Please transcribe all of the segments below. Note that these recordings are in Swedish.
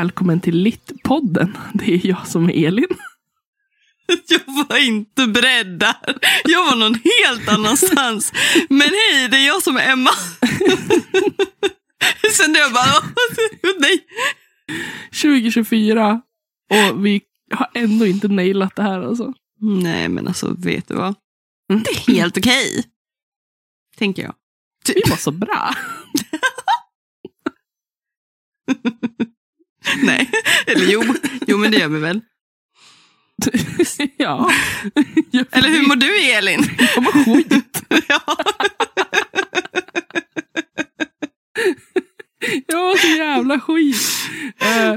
Välkommen till Littpodden. Det är jag som är Elin. Jag var inte beredd där. Jag var någon helt annanstans. Men hej, det är jag som är Emma. Sen jag bara, nej. 2024 och vi har ändå inte nailat det här alltså. Nej, men alltså vet du vad? Det är helt okej. Okay. Tänker jag. Vi var så bra. Nej, eller jo, jo men det gör vi väl. ja. Eller hur mår du Elin? Jag mår skit. ja. Jag mår så jävla skit. Uh,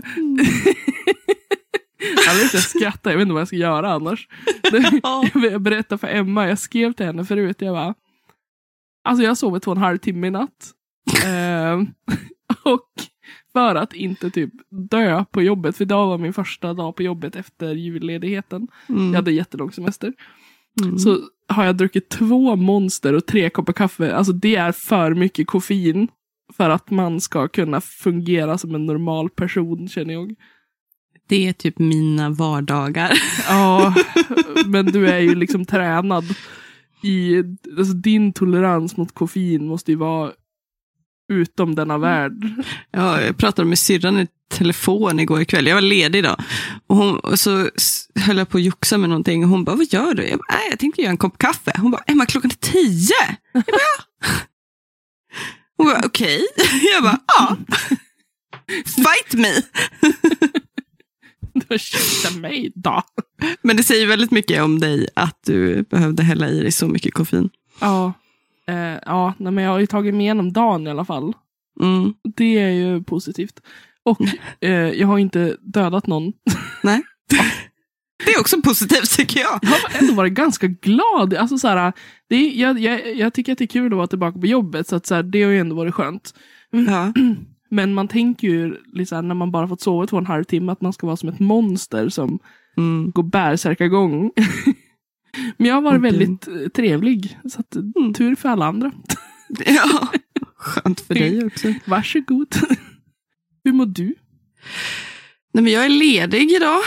inte, jag skrattar, jag vet inte vad jag ska göra annars. Jag berättade för Emma, jag skrev till henne förut, jag bara, alltså jag har sovit två och en halv timme i natt. Uh, och för att inte typ dö på jobbet, för idag var min första dag på jobbet efter julledigheten. Mm. Jag hade jättelång semester. Mm. Så har jag druckit två monster och tre koppar kaffe. Alltså det är för mycket koffein för att man ska kunna fungera som en normal person känner jag. Det är typ mina vardagar. Ja, men du är ju liksom tränad i, alltså din tolerans mot koffein måste ju vara utom denna värld. Ja, jag pratade med syrran i telefon igår kväll. Jag var ledig då. Och, hon, och så höll jag på att joxa med någonting. Och hon bara, vad gör du? Jag bara, jag tänkte göra en kopp kaffe. Hon bara, Emma klockan är tio. Jag bara, ja. Hon bara, okej. Okay. Jag bara, ja. Fight me. Ursäkta mig då. Men det säger väldigt mycket om dig att du behövde hälla i dig så mycket koffein. Ja, Eh, ja, men jag har ju tagit mig igenom dagen i alla fall. Mm. Det är ju positivt. Och eh, jag har inte dödat någon. Nej. Det är också positivt tycker jag. Jag har ändå varit ganska glad. Alltså, så här, det är, jag, jag, jag tycker att det är kul att vara tillbaka på jobbet. Så, att, så här, det har ju ändå varit skönt. Ja. Men man tänker ju liksom, när man bara fått sova två och en halv timme att man ska vara som ett monster som mm. går bärsärkagång. Men jag har varit väldigt eh, trevlig. Så att, mm. tur för alla andra. Ja, skönt för dig också. Varsågod. Hur mår du? Nej, men jag är ledig idag.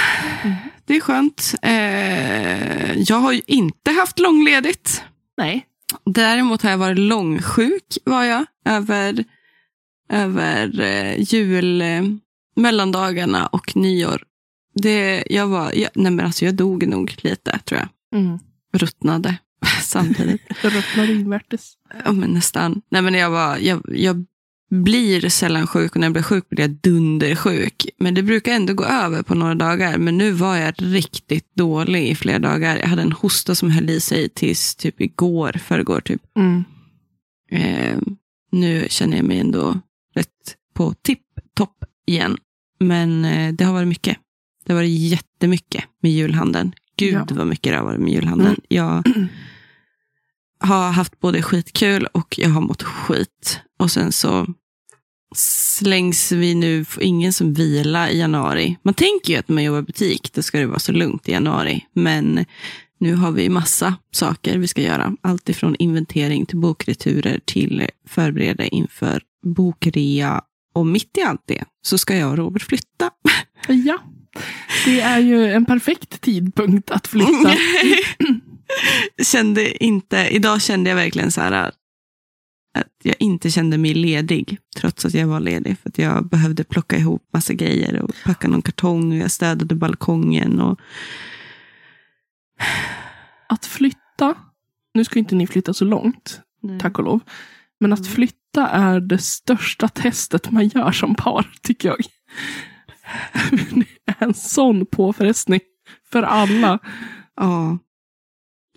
Mm. Det är skönt. Eh, jag har ju inte haft långledigt. Nej. Däremot har jag varit långsjuk var jag över, över eh, jul, eh, mellandagarna och nyår. Det, jag, var, jag, nej men alltså jag dog nog lite tror jag. Mm. Ruttnade samtidigt. Ruttnade invärtes. Ja, men nästan. Nej, men jag, var, jag, jag blir sällan sjuk och när jag blir sjuk blir jag dundersjuk. Men det brukar ändå gå över på några dagar. Men nu var jag riktigt dålig i flera dagar. Jag hade en hosta som höll i sig tills typ igår, förrgår typ. Mm. Eh, nu känner jag mig ändå rätt på tipp-topp igen. Men eh, det har varit mycket. Det har varit jättemycket med julhandeln. Gud ja. vad mycket det har varit med julhandeln. Mm. Jag har haft både skitkul och jag har mått skit. Och sen så slängs vi nu, för ingen som vila i januari. Man tänker ju att när man jobbar i butik, då ska det vara så lugnt i januari. Men nu har vi massa saker vi ska göra. Allt ifrån inventering till bokreturer till förbereda inför bokrea. Och mitt i allt det så ska jag och Robert flytta. Ja. Det är ju en perfekt tidpunkt att flytta. kände inte, idag kände jag verkligen så här att jag inte kände mig ledig, trots att jag var ledig. För att jag behövde plocka ihop massa grejer och packa någon kartong. Och jag städade balkongen. Och... Att flytta, nu ska inte ni flytta så långt, Nej. tack och lov. Men att flytta är det största testet man gör som par, tycker jag. en sån påfrestning för alla. Ja.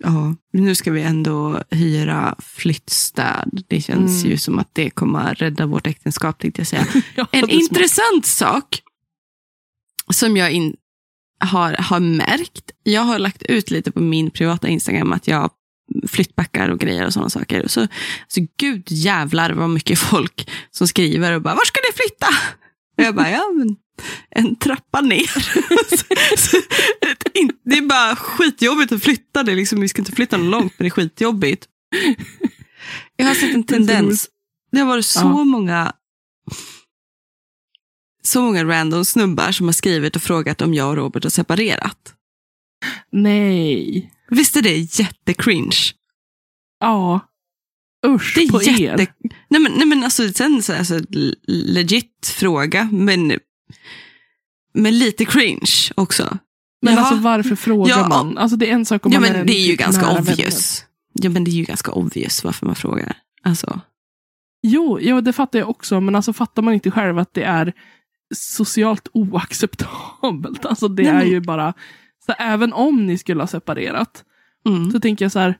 Ja, nu ska vi ändå hyra flyttstöd. Det känns mm. ju som att det kommer att rädda vårt äktenskap, tänkte jag säga. ja, en intressant sak som jag in, har, har märkt. Jag har lagt ut lite på min privata Instagram att jag flyttbackar och grejer och sådana saker. Så, alltså, gud jävlar vad mycket folk som skriver och bara, var ska ni flytta? Och jag bara, ja men en trappa ner. det är bara skitjobbigt att flytta. Det liksom, vi ska inte flytta långt, men det är skitjobbigt. Jag har sett en tendens. Det har varit så ja. många så många random snubbar som har skrivit och frågat om jag och Robert har separerat. Nej. Visst är det jättecringe? Ja. Usch Det är på jätte... er. Nej men, nej men alltså, sen så, alltså, legit fråga, men, men lite cringe också. Men Jaha. alltså varför frågar Ja. man? Alltså det är en sak om ja, man men är det är ju ganska obvious. Ja, men det är ju ganska obvious varför man frågar. Alltså, Jo, jo, det fattar jag också. Men alltså fattar man inte själv att det är socialt oacceptabelt. Alltså det Nej, är ju bara, så även om ni skulle ha separerat, mm. så tänker jag så här.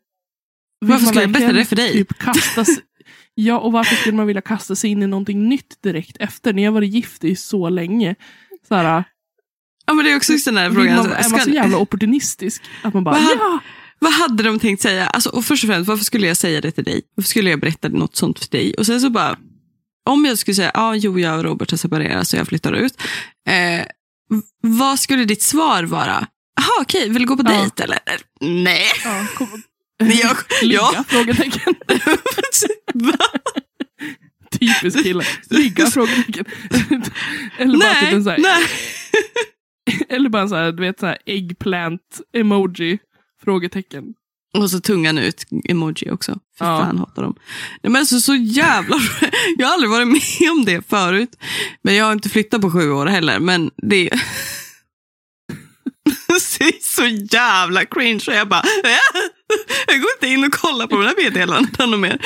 Varför skulle jag berätta det för dig? Typ kasta sig, ja, och varför skulle man vilja kasta sig in i någonting nytt direkt efter? Ni har varit gift i så länge. Så här, Ja, men det är också just den här frågan. man, alltså, är man så jävla opportunistisk? Att man bara, Va? ja! Vad hade de tänkt säga? Alltså, och först och främst, varför skulle jag säga det till dig? Varför skulle jag berätta något sånt för dig? Och sen så bara, om jag skulle säga, ja, ah, jo, jag och Robert har separerat så jag flyttar ut. Eh, vad skulle ditt svar vara? Jaha, okej, vill du gå på Ja. dejt eller? Nej. ja kom, jag, ligga? ja. Frågetecken. Typisk kille. Ligga? Frågetecken. Eller bara typ en så här, nej. eller bara en så här, du vet, så här eggplant emoji. Frågetecken. Och så tungan ut emoji också. Fy Ja. fan hatar dem. Nej, men alltså, så jävla... Jag har aldrig varit med om det förut. Men jag har inte flyttat på sju år heller. Men det är... Är så jävla cringe. Och jag bara... Jag går inte in och kollar på de här meddelandena mer.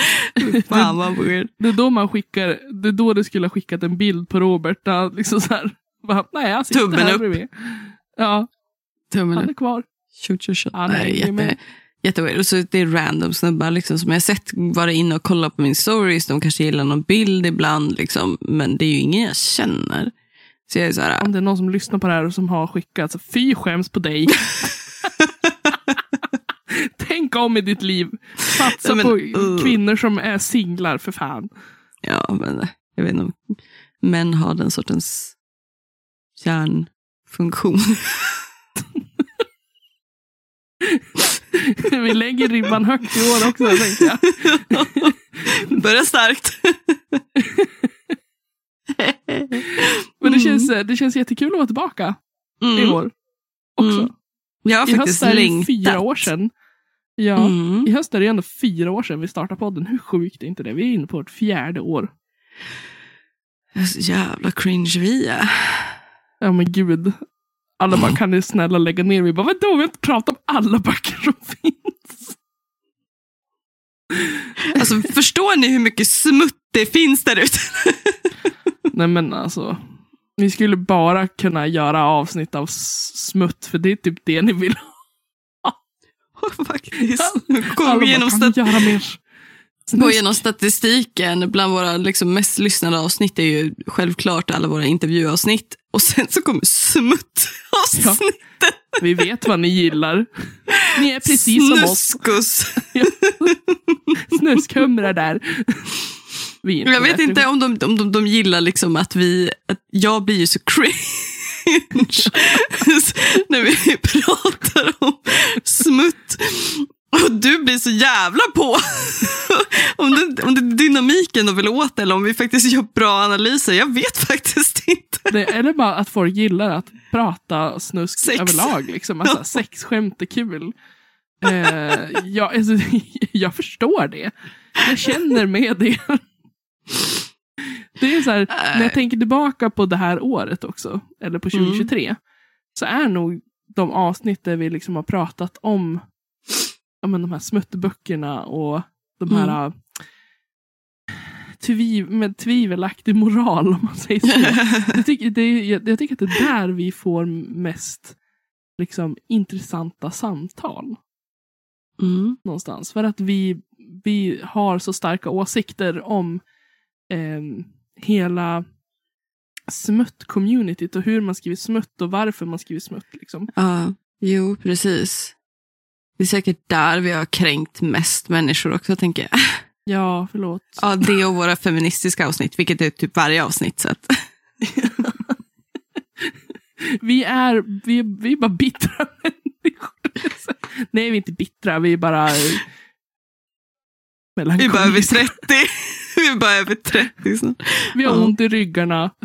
Fan vad weird. Det är då man skickar, det är då det skulle ha skickat en bild på Robert. Där liksom så här, bara, nej jag sitter Tummen här upp. bredvid. Ja, Tummen han upp. är kvar. Shoot your shot. Han Nej, hänger jätte, med. jätteweird. Och så det är random snubbar liksom, som jag sett vara inne och kolla på min stories. De kanske gillar någon bild ibland. Liksom, men det är ju ingen jag känner. Så jag är så här, Om det är någon som lyssnar på det här och som har skickat, så fy skäms på dig. Tänk om i ditt liv. Satsa men, på uh. kvinnor som är singlar för fan. ja, men jag vet inte om män har den sortens hjärnfunktion. Vi lägger ribban högt i år också tänker jag. Börjar starkt. Men det känns, det känns jättekul att vara tillbaka i Mm. år. Också. Mm. Jag har I höst faktiskt är det fyra år sedan. Ja, Mm. i höst är det ändå fyra år sedan vi startade podden. Hur sjukt är inte det? Vi är inne på vårt fjärde år. Så jävla cringe vi är. Ja men gud. Alla bara, kan ni snälla lägga ner? Vi bara, vadå? Vi har inte pratat om alla böcker som finns. Alltså, förstår ni hur mycket smutt det finns där ute? Nej men alltså. Vi skulle bara kunna göra avsnitt av smutt, för det är typ det ni vill ha. Faktiskt. Alla Gå igenom, stat- igenom statistiken. Bland våra liksom, mest lyssnade avsnitt är ju självklart alla våra intervjuavsnitt. Och sen så kommer smuttavsnitt. Vi vet vad ni gillar. Ni är precis som oss. Snuskus. Snuskhumrar där. Jag vet inte om de, om de, de gillar liksom att vi, att jag blir ju så cringe när vi pratar om smutt. Och du blir så jävla på. om, det, om det är dynamiken de vill åt eller om vi faktiskt gör bra analyser. Jag vet faktiskt inte. Det, eller bara att folk gillar att prata snusk Sex. överlag. Liksom. Alltså, sexskämt är kul. Eh, jag, alltså, jag förstår det. Jag känner med det. Det är så här, när jag tänker tillbaka på det här året också, eller på 2023, så är nog de avsnitt där vi liksom har pratat om ja, men de här smuttböckerna och de här Mm. tviv, med tvivelaktig moral, om man säger så. jag, tycker, det är, jag, jag tycker att det är där vi får mest liksom, intressanta samtal Mm. någonstans. För att vi, vi har så starka åsikter om ehm, hela smutt-communityt och hur man skriver smutt och varför man skriver smutt. Liksom. Ja, jo, precis. Det är säkert där vi har kränkt mest människor också, tänker jag. Ja, förlåt. Ja, det och våra feministiska avsnitt, vilket är typ varje avsnitt. Så att. Vi är, vi, vi är bara bittra människor. Nej, vi är inte bittra, vi är bara Vi är bara över 30. Vi är bara över 30 snart. Vi har Ja. ont i ryggarna.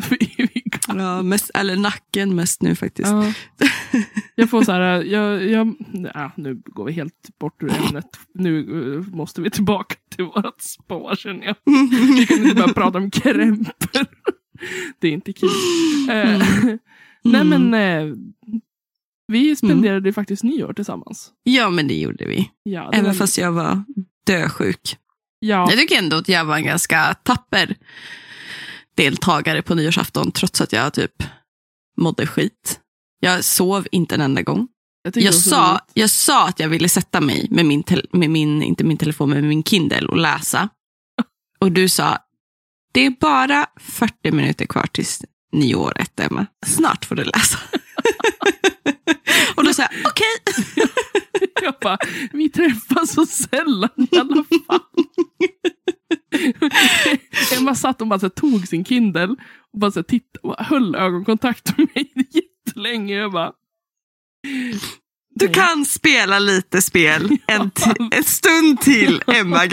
Ja, mest, eller nacken mest nu faktiskt. Ja. Jag får så här, jag, jag, ja, nu går vi helt bort ur ämnet. Nu eh, måste vi tillbaka till vårt spår känner jag. Vi kan inte börja prata om krämpor. Det är inte kul. Eh, Nej men, eh, vi spenderade ju faktiskt nyår tillsammans. Ja, men det gjorde vi. Ja, Även var- fast jag var dösjuk. Ja, Jag tycker ändå att jag var en ganska tapper deltagare på nyårsafton, trots att jag typ mådde skit. Jag sov inte en enda gång. jag, Jag sa, roligt. jag sa att jag ville sätta mig med min, med min, inte min telefon, men med min Kindle och läsa. Och du sa, det är bara 40 minuter kvar tills nyåret, Emma. Snart får du läsa. och då sa jag, okej. Jag bara, vi träffas så sällan i alla fall. Emma satt och bara så tog sin Kindle och bara så tittade och höll ögonkontakt med mig jättelänge. Jag bara, Du Nej. kan spela lite spel en, t- en stund till, Emma bara,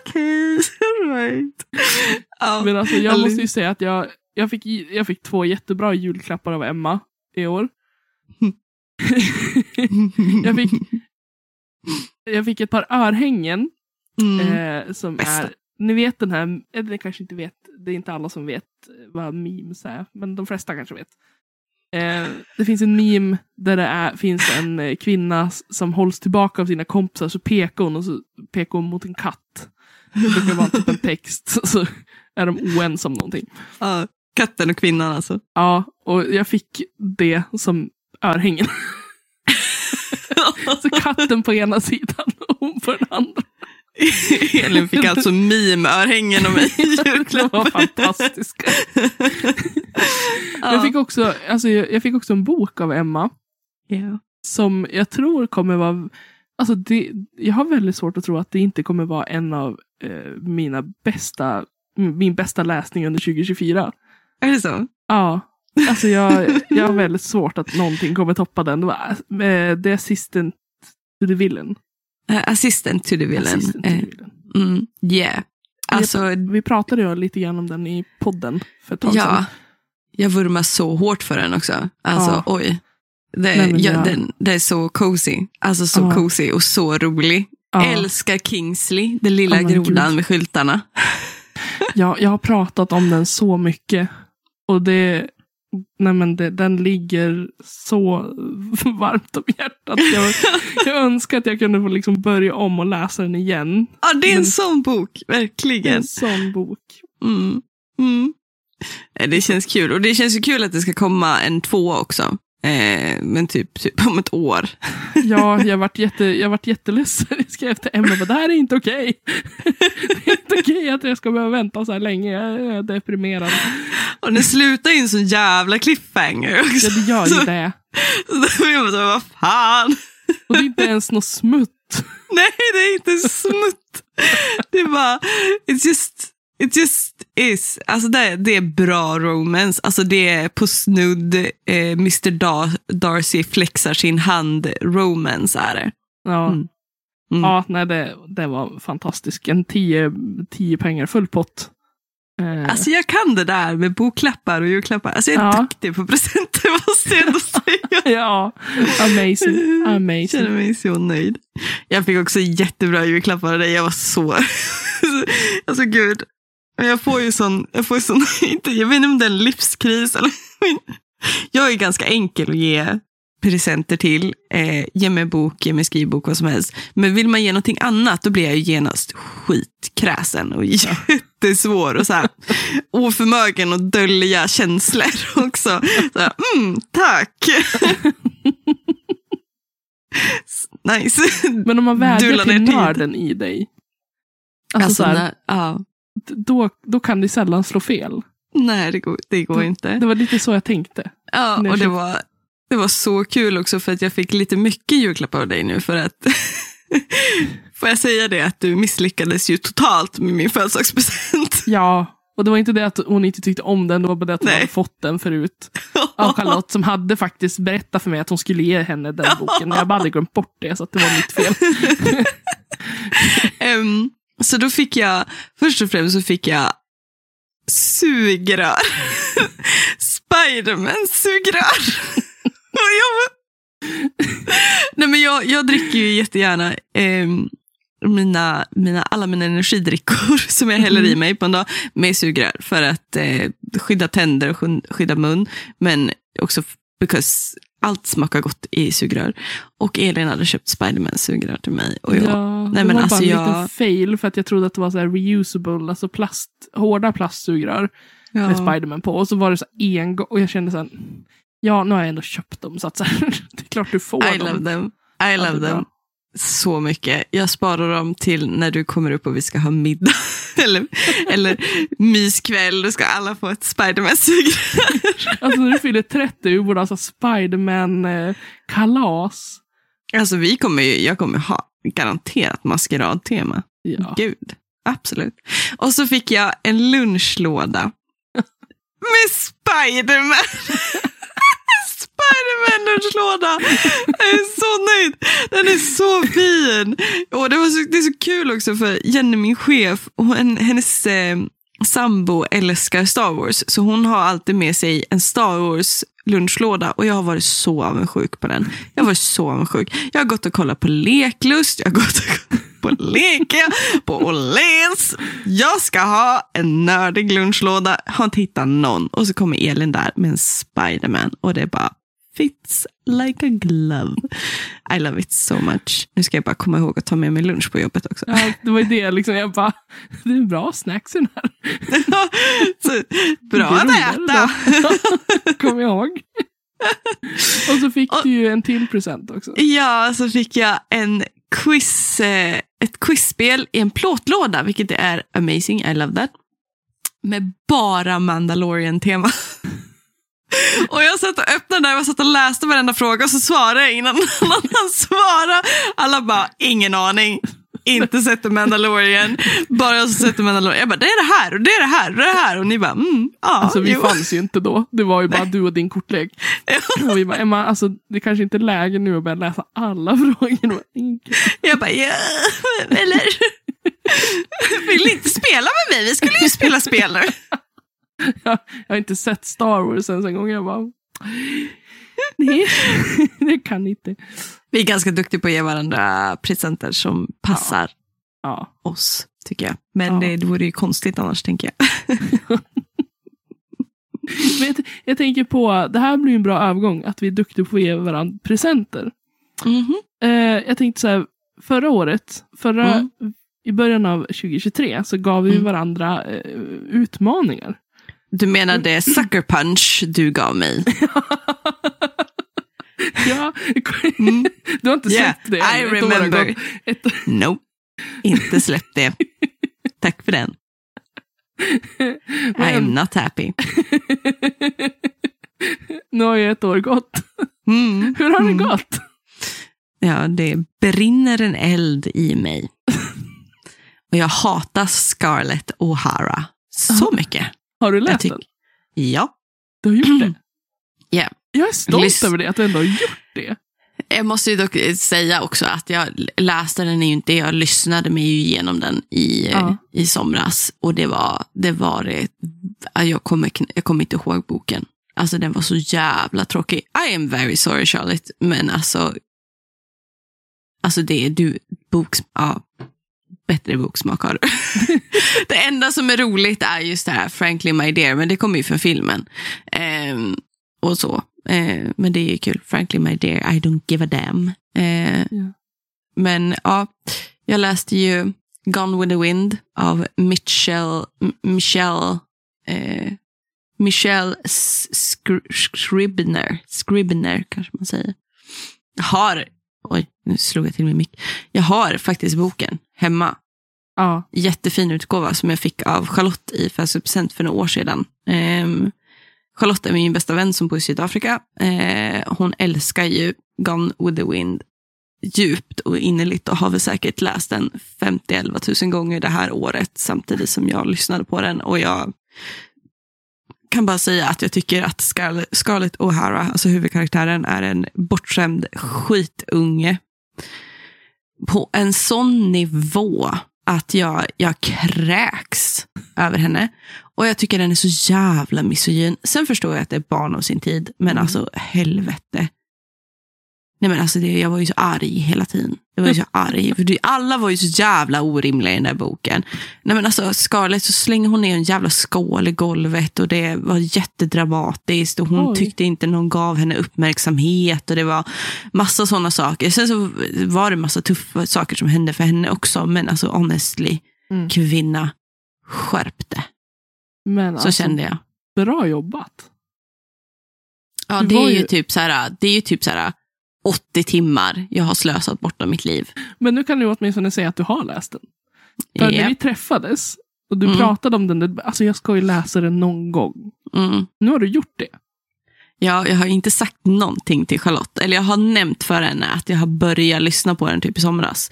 Okej, right. Ja. Men alltså, jag måste ju säga att jag, jag, fick, jag fick två jättebra julklappar av Emma i år. jag, fick, jag fick ett par örhängen Mm. eh, som Bästa. är, ni vet den här, eller ni kanske inte vet, det är inte alla som vet vad memes är, men de flesta kanske vet. Eh, det finns en meme där det är, finns en eh, kvinna som hålls tillbaka av sina kompisar, så pekar hon och så pekar hon mot en katt. Det brukar vara typ en text, så är de oense om någonting. Ja, katten och kvinnan alltså. Ja, och jag fick det som örhängen. Så katten på ena sidan och hon på den andra. Elin fick alltså meme-örhängen av mig i Det var julklapp. fantastiska. Ja. Jag, fick också, alltså, jag, fick också en bok av Emma. Ja. Som jag tror kommer vara... Alltså det, jag har väldigt svårt att tro att det inte kommer vara en av eh, mina bästa, min bästa läsning under 2024. Är det så? Ja, alltså jag, jag har väldigt svårt att någonting kommer toppa den. Det var eh, The Assistant to the Villain. Eh, Assistant to the villain. To Eh, the villain. Mm, yeah. Alltså, Vi pratade ju lite grann om den i podden för ett tag sedan. ja. Jag vurmar så hårt för den också. Alltså, Ja. oj. Det, Nej, ja, jag- den, det är så cozy. Alltså så Ja. cozy och så rolig. Ja. Älskar Kingsley, den lilla men grodan med skyltarna. Ja, jag har pratat om den så mycket. Och det, nej men det, den ligger så varmt om hjärtat. Jag, jag önskar att jag kunde få liksom börja om och läsa den igen. Ja, det är en Men- sån bok, verkligen. en sån bok. Mm. Mm. Eh, Det känns kul. Och det känns ju kul att det ska komma en två också. Eh, men typ, typ om ett år. Ja, jag varit, jätte, jag varit jätteledsen. Jag skrev till Emma, det här är inte okej. Det är inte okej att jag ska behöva vänta så här länge. Jag är deprimerad. Och den slutar ju en sån jävla cliffhanger också. Ja, det gör ju det. Så då så här, vad fan. Och det är inte ens något smutt. Nej, det är inte smutt. Det är bara, it's just, it just is. Alltså det, det är bra romance. Alltså det är på snudd eh, Mr Dar- Darcy flexar sin hand romance är det. Ja, Mm. Mm. ja nej, det, det var fantastiskt. En tio, tio pengar full pott. Eh, Alltså jag kan det där med boklappar och julklappar. Alltså jag är Ja. duktig på presenter måste jag ändå säga. ja, amazing. Jag amazing. känner mig så nöjd. Jag fick också jättebra julklappar av dig. Jag var så... alltså gud. Jag får ju sån... Jag, får ju sån inte, jag vet inte om det är en livskris. Eller, jag är ganska enkel att ge presenter till. Eh, ge mig bok, ge mig skrivbok, vad som helst. Men vill man ge någonting annat då blir jag ju genast skitkräsen och jättesvår och så här, oförmögen att dölja känslor också. Så här, mm, tack! nice. Men om man vädjar till nörden i dig. Alltså, Alltså, när, ja, då, då kan det sällan slå fel. nej, det går, det går inte. Det var lite så jag tänkte. Ja, när och det jag var, det var så kul också för att jag fick lite mycket julklappar av dig nu för att Får jag säga det att du misslyckades ju totalt med min födelsedagspresent. Ja, och det var inte det att hon inte tyckte om den, det var bara det att hon Nej. hade fått den förut. Av Charlotte som hade faktiskt berättat för mig att hon skulle ge henne den boken. Men jag bara hade glömt bort det, så att det var mitt fel. Ehm, så då fick jag, först och främst så fick jag sugrör. Spiderman-sugrör. Nej, men jag, jag dricker ju jättegärna eh, mina, mina, alla mina energidrickor som jag häller i Mm. mig på en dag med sugrör för att eh, skydda tänder och skydda mun. Men också because allt smakar gott i sugrör. Och Elin hade köpt Spiderman-sugrör till mig. Och jag, ja, nej, det men var alltså bara en jag- liten fail för att jag trodde att det var så här reusable, alltså plast, hårda plastsugrör med Spiderman på. Och så var det så här en gång och jag kände så här, ja nu har jag ändå köpt dem så att så här, det är klart du får I dem. love them. I Ja, love them. Så mycket. Jag sparar dem till när du kommer upp och vi ska ha middag. eller, eller myskväll. Då ska alla få ett Spiderman-sugrör. Alltså när du fyller 30, vi borde ha Spiderman-kalas. Alltså vi kommer ju, jag kommer ha garanterat maskeradtema. Ja. Gud, absolut. Och så fick jag en lunchlåda med Spiderman. Spiderman-lunchlåda. Jag är så nöjd. Den är så fin. Och det, var så, det är så kul också för Jenny, min chef, hon, hennes eh, sambo älskar Star Wars. Så hon har alltid med sig en Star Wars lunchlåda och jag har varit så avundsjuk på den. Jag har varit så avundsjuk. Jag har gått och kollat på Leklust, jag har gått och kollat på Leke, på Åhléns. Jag ska ha en nördig lunchlåda. Har inte hittat någon. Och så kommer Elin där med en Spiderman och det är bara fits like a glove. I love it so much. Nu ska jag bara komma ihåg att ta med mig lunch på jobbet också. Ja, det var ju det liksom, jag bara, det är bra snacks i den här. så, bra att äta. Kom ihåg. Och så fick Och- du ju en till present också. Ja, så fick jag en quiz, eh, ett quizspel i en plåtlåda, vilket är amazing. I love that. Med bara Mandalorian-tema. Och jag satt och öppnade där och satt och läste varenda fråga och så svarade jag innan någon annan svarade. Alla bara, ingen aning. Inte sett The Mandalorian. Bara jag som sett The Mandalorian. Jag bara, det är det här och det är det här och det är det här. Och ni bara, mm, ja. Alltså vi jo. fanns ju inte då. Det var ju bara du och din kortlek. Och vi bara, Emma, alltså det kanske inte är läge nu att börja läsa alla frågor. Jag bara, ja, eller? Vill ni inte spela med mig? Vi skulle ju spela spel nu. Jag, jag har inte sett Star Wars ens en gång. Jag bara, nej, det kan inte. Vi är ganska duktiga på att ge varandra presenter som passar Ja, oss, tycker jag. Men Ja. det, det vore ju konstigt annars, tänker jag. Men jag, jag tänker på, det här blir en bra övergång, att vi är duktiga på att ge varandra presenter. Mhm. Eh, jag tänkte så här, förra året, förra, Mm. i början av 2023, så gav vi Mm. varandra eh, utmaningar. Du menar det sucker punch du gav mig? ja, Mm. du har inte Yeah, sett det I än. Har remember. Ett, Nope, inte släppt det. Tack för den. I am not happy. nu har ju ett år gått. Mm. Hur har det Mm. gått? Ja, det brinner en eld i mig. Och jag hatar Scarlett O'Hara så mycket. Har du läst den? Ja. Du har gjort det? Ja. Jag är stolt Lys- över det, att du ändå har gjort det. Jag måste ju dock säga också att jag läste den ju inte, jag lyssnade mig ju igenom den i, Ja. i somras. Och det var det, var det jag, kommer, jag kommer inte ihåg boken. Alltså den var så jävla tråkig. I am very sorry Charlotte, men alltså. Alltså det är du, boks, ja, bättre boksmak har du. det enda som är roligt är just det här Frankly My Dear, men det kommer ju från filmen. Ehm, och så. Eh, men det är ju kul. Frankly My Dear, I don't give a damn. Eh, Ja. Men ja, jag läste ju Gone with the Wind av Mitchell, Michelle, eh, Michelle Skr- Scribner. Scribner kanske man säger. Har, oj nu slog jag till min mick. Jag har faktiskt boken hemma Ja, jättefin utgåva som jag fick av Charlotte i födelsedagspresent för några år sedan. Ehm, Charlotte är min bästa vän som bor i Sydafrika. Eh, hon älskar ju Gone with the Wind djupt och innerligt och har väl säkert läst den 50-11 000 gånger det här året samtidigt som jag lyssnade på den. Och jag kan bara säga att jag tycker att Scarlett, Scarlett O'Hara, alltså huvudkaraktären, är en bortskämd skitunge. På en sån nivå att jag, jag kräks över henne. Och jag tycker den är så jävla misogyn. Sen förstår jag att det är barn av sin tid, men Mm. alltså helvete. Nej men alltså det, jag var ju så arg hela tiden. Jag var ju så arg. För det, alla var ju så jävla orimliga i den där boken. Nej men alltså Scarlett så slänger hon ner en jävla skål i golvet och det var jättedramatiskt och hon Oj. tyckte inte någon gav henne uppmärksamhet och det var massa sådana saker. Sen så var det massa tuffa saker som hände för henne också. Men alltså honestly, Mm. kvinna, skärp det. Men Så alltså, kände jag. bra jobbat. Ja, det var är ju ju- typ så här, det är ju typ så här 80 timmar jag har slösat bort av mitt liv. Men nu kan du åtminstone säga att du har läst den. För när Japp. vi träffades och du Mm. pratade om den, alltså jag ska ju läsa den någon gång. Mm. Nu har du gjort det. Ja, jag har inte sagt någonting till Charlotte. Eller jag har nämnt för henne att jag har börjat lyssna på den typ i somras.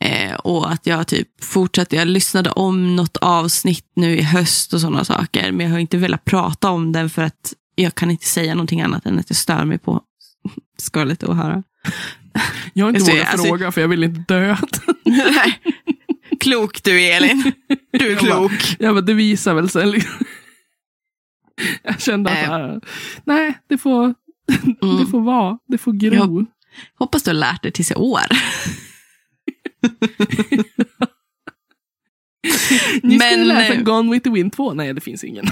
Eh, och att jag typ fortsatte, jag lyssnade om något avsnitt nu i höst och sådana saker. Men jag har inte velat prata om den för att jag kan inte säga någonting annat än att jag stör mig på Scarlett O'Hara. Jag har inte vågat alltså- fråga för jag vill inte dö. Nej. Klok du Elin. Du är Jag bara- klok. Ja, men det visar väl liksom. Jag kände att här, nej, det får, det Mm. får vara. Det får gro. Hoppas du har lärt dig tills i år. Ni Men, läsa eh, Gone with the Wind 2. Nej, det finns ingen.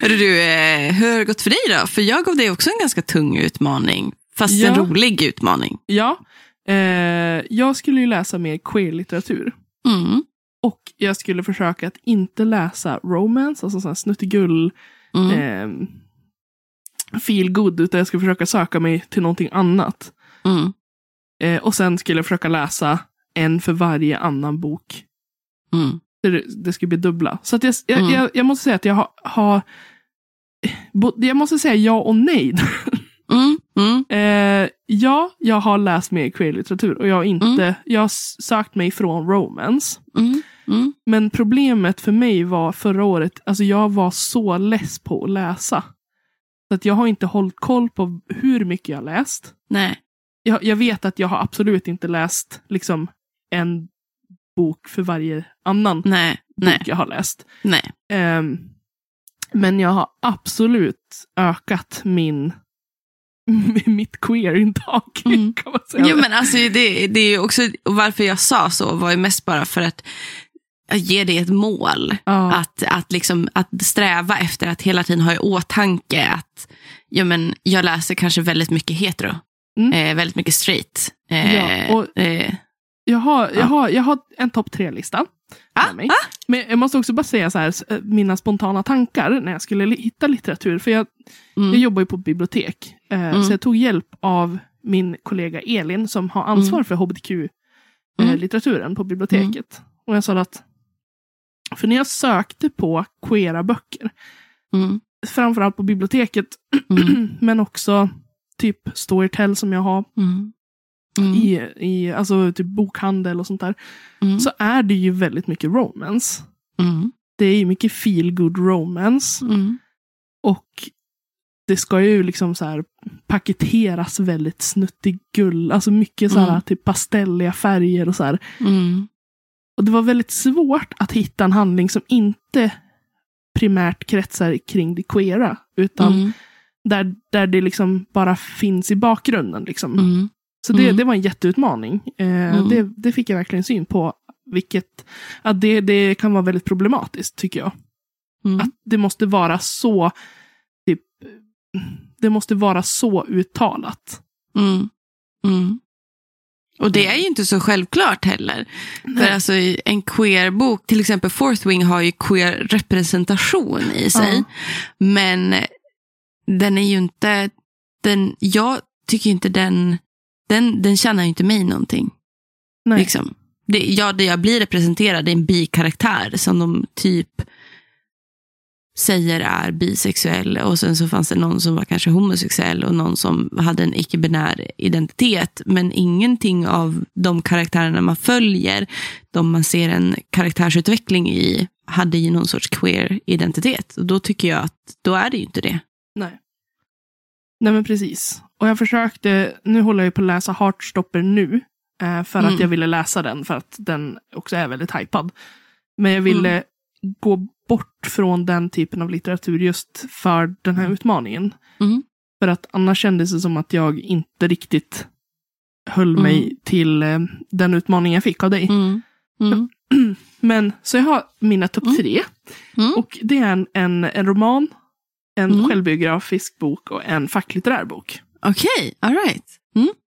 Hörru du, eh, hur har det gått för dig då? För jag gav dig också en ganska tung utmaning. Fast en Ja. rolig utmaning. Ja, eh, jag skulle ju läsa mer queer-litteratur. Mm. Och jag skulle försöka att inte läsa romance, alltså sån här snuttegull, Mm. eh, feel good, utan jag skulle försöka söka mig till någonting annat. Mm. Eh, och sen skulle jag försöka läsa en för varje annan bok. Mm. Det, det skulle bli dubbla. Så att jag, jag, Mm. jag, jag måste säga att jag har, har jag måste säga ja och nej. Mm. Mm. Eh, ja, jag har läst mer queer-litteratur och jag har inte, jag har sökt mig från romance. Mm. Mm. Men problemet för mig var förra året, alltså jag var så less på att läsa. Så att jag har inte hållit koll på hur mycket jag har läst. Nej. Jag, jag vet att jag har absolut inte läst liksom en bok för varje annan Nej. bok Nej. jag har läst. Nej. Ehm, men jag har absolut ökat min mitt queer-intag. Mm. Kan man säga. Jo, men alltså, det, det är ju också, varför jag sa så var ju mest bara för att ge dig ett mål. ja. Att, att, liksom, att sträva efter att hela tiden ha i åtanke att ja, men jag läser kanske väldigt mycket hetero. Mm. Eh, väldigt mycket straight. Eh, Ja, och- eh, Jag har, jag Ja. har, jag har en topp tre-lista. Ah, mig. Men jag måste också bara säga så här, eh, mina spontana tankar när jag skulle hitta litteratur. För jag, mm, jag jobbar ju på bibliotek. Eh, Mm. Så jag tog hjälp av min kollega Elin som har ansvar för Mm. hbtq-litteraturen på biblioteket. Och jag sa att, för när jag sökte på queera böcker, mm, framförallt på biblioteket, mm, men också typ Storytel som jag har mm, mm, i, i alltså typ bokhandel och sånt där, mm, så är det ju väldigt mycket romance. mm, Det är ju mycket feel good romance. mm, Och det ska ju liksom så här paketeras väldigt snuttig-gull. Alltså mycket så här Mm. typ pastelliga färger och så här. mm, Och det var väldigt svårt att hitta en handling som inte primärt kretsar kring det queera. Utan där, där det liksom bara finns i bakgrunden. Liksom. mm, Så det, Mm. det var en jätteutmaning. Eh, Mm. det, det fick jag verkligen syn på. Vilket, att det, det kan vara väldigt problematiskt tycker jag. mm. Att det måste vara så, typ, det måste vara så uttalat. Mm. Mm. Och det är ju inte så självklart heller. För alltså, en queer-bok, till exempel Fourth Wing har ju queer-representation i sig. Ja. Men den är ju inte, den, jag tycker inte den, den, den tjänar ju inte mig någonting. Nej. Liksom. Det, ja, det jag blir representerad är en bikaraktär som de typ säger är bisexuell och sen så fanns det någon som var kanske homosexuell och någon som hade en icke-binär identitet. Men ingenting av de karaktärerna man följer, de man ser en karaktärsutveckling i, hade ju någon sorts queer-identitet. Och då tycker jag att då är det ju inte det. Nej. Nej men precis. Och jag försökte, nu håller jag på att läsa Heartstopper nu. Eh, för Mm. att jag ville läsa den, för att den också är väldigt hypad. Men jag ville gå bort från den typen av litteratur just för den här utmaningen. Mm. För att annars kändes det som att jag inte riktigt höll Mm. mig till eh, den utmaning jag fick av dig. Mm. Mm. Men så jag har mina topp Mm. tre. Mm. Och det är en, en, en roman, en Mm. självbiografisk bok och en facklitterär bok. Okej, all right.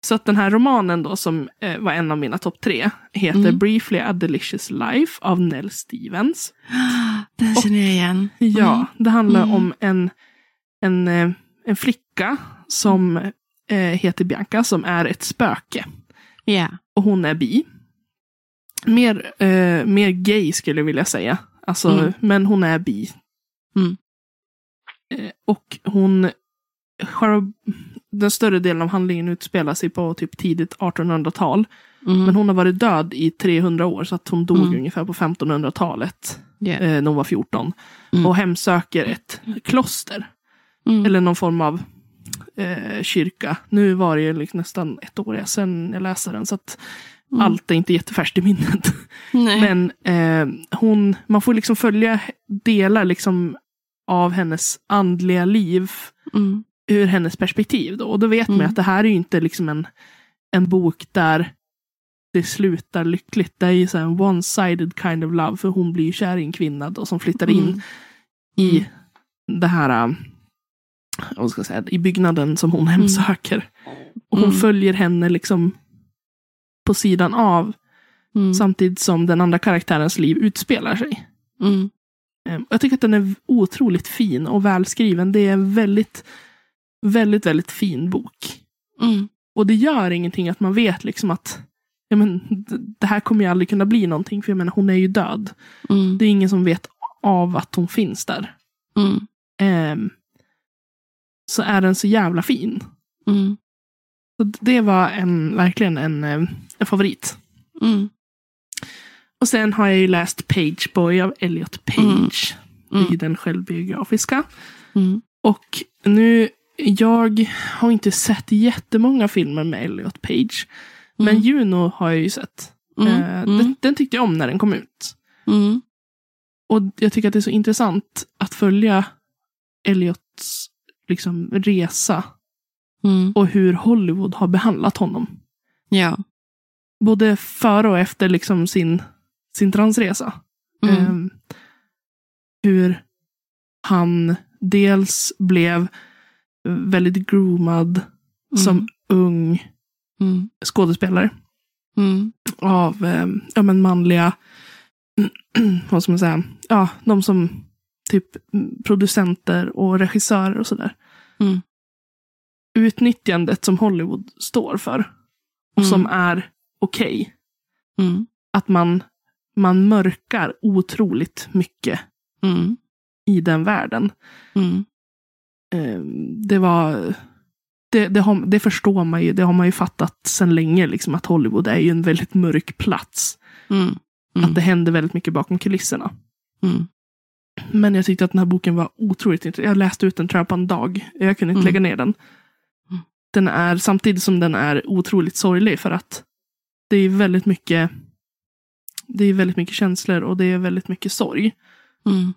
Så att den här romanen då som eh, var en av mina topp tre heter Mm. Briefly a Delicious Life av Nell Stevens. Den känner jag igen. Ja, det handlar Mm. om en, en, eh, en flicka som eh, heter Bianca som är ett spöke. Ja. Och hon är bi. Mer, eh, mer gay skulle jag vilja säga. Alltså, Mm. Men hon är bi. Eh, och hon, den större delen av handlingen utspelar sig på typ tidigt 1800-tal. Mm. Men hon har varit död i 300 år så att hon dog Mm. ungefär på 1500-talet. Ja. Eh, när hon var 14. Mm. Och hemsöker ett kloster. Mm. Eller någon form av eh, kyrka. Nu var det ju liksom nästan ett år sedan jag läste den. Så att Mm. allt är inte jättefärskt i minnet. Men eh, hon, man får liksom följa delar liksom av hennes andliga liv Mm. ur hennes perspektiv. Då. Och då vet man Mm. att det här är ju inte liksom en, en bok där det slutar lyckligt. Det är ju så en one-sided kind of love. För hon blir ju kär i en kvinna då, som flyttar in Mm. i det här, äh, vad ska jag säga, i byggnaden som hon hemsöker. Och hon Mm. följer henne liksom på sidan av Mm. samtidigt som den andra karaktärens liv utspelar sig. Mm. Eh, Jag tycker att den är otroligt fin och välskriven. Det är en väldigt, väldigt, väldigt fin bok. Mm. Och det gör ingenting att man vet liksom att ja, men, det här kommer ju aldrig kunna bli någonting. För jag menar, hon är ju död. Mm. Det är ingen som vet av att hon finns där. Mm. Ehm, så är den så jävla fin. Mm. Så det var en, verkligen en, eh, en favorit. Mm. Och sen har jag ju läst Page Boy av Elliot Page. Mm. I den självbiografiska. Mm. Och nu, jag har inte sett jättemånga filmer med Elliot Page. Men Mm. Juno har jag ju sett. Mm. Mm. Den, den tyckte jag om när den kom ut. Mm. Och jag tycker att det är så intressant att följa Elliots liksom, resa. Mm. Och hur Hollywood har behandlat honom. Ja. Både före och efter liksom sin, sin transresa. Mm. Ehm, hur han dels blev väldigt groomad som ung Mm. skådespelare Mm. av eh, ja, men manliga, vad ska man säga, ja, de som typ mm, producenter och regissörer och sådär. Mm. Utnyttjandet som Hollywood står för och Mm. som är okej. Mm. Att man, man mörkar otroligt mycket Mm. i den världen. Mm. Eh, det var det, det, har, det förstår man ju, det har man ju fattat sedan länge, liksom, att Hollywood är ju en väldigt mörk plats. Mm. Att det händer väldigt mycket bakom kulisserna. Mm. Men jag tyckte att den här boken var otroligt intressant. Jag läste ut den tror jag på en dag. Jag kunde inte Mm. lägga ner den. Mm. Den är samtidigt som den är otroligt sorglig för att det är väldigt mycket det är väldigt mycket känslor och det är väldigt mycket sorg. Mm.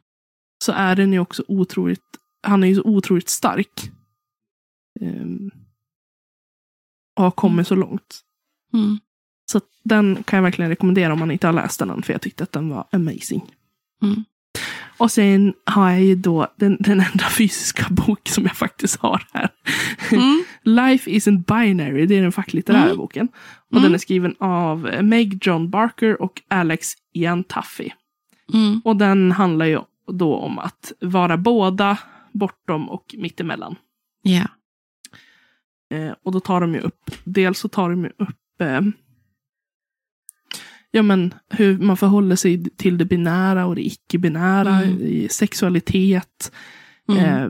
Så är den ju också otroligt, han är ju så otroligt stark. Ehm, och har kommit så långt. Mm. Så den kan jag verkligen rekommendera om man inte har läst den än, för jag tyckte att den var amazing. Mm. Och sen har jag ju då den, den enda fysiska bok som jag faktiskt har här. Mm. Life isn't binary, det är den facklitterära Mm. boken. Och Mm. den är skriven av Meg John Barker och Alex Ian Tuffy. Mm. Och den handlar ju då om att vara båda, bortom och mittemellan. Ja. Eh, och då tar de ju upp, dels så tar de ju upp eh, ja, men, hur man förhåller sig till det binära och det icke-binära, Mm. i sexualitet. Eh,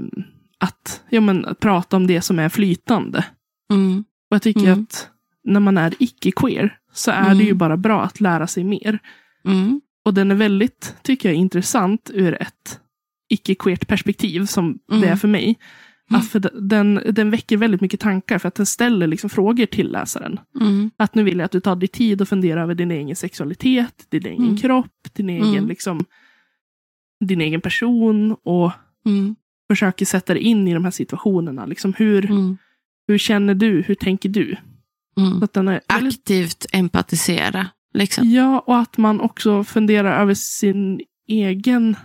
att, ja, men, att prata om det som är flytande. Mm. Och jag tycker Mm. att när man är icke-queer så är det ju bara bra att lära sig mer. Och den är väldigt, tycker jag, intressant ur ett icke-queert perspektiv som det Mm. är för mig. Att för den, den väcker väldigt mycket tankar för att den ställer liksom frågor till läsaren. Mm. Att nu vill jag att du tar dig tid och funderar över din egen sexualitet, din egen Mm. kropp, din egen, Mm. liksom, din egen person och Mm. försöker sätta dig in i de här situationerna. Liksom hur, Mm. hur känner du? Hur tänker du? Mm. Väldigt, Aktivt empatisera. Liksom. ja, och att man också funderar över sin egen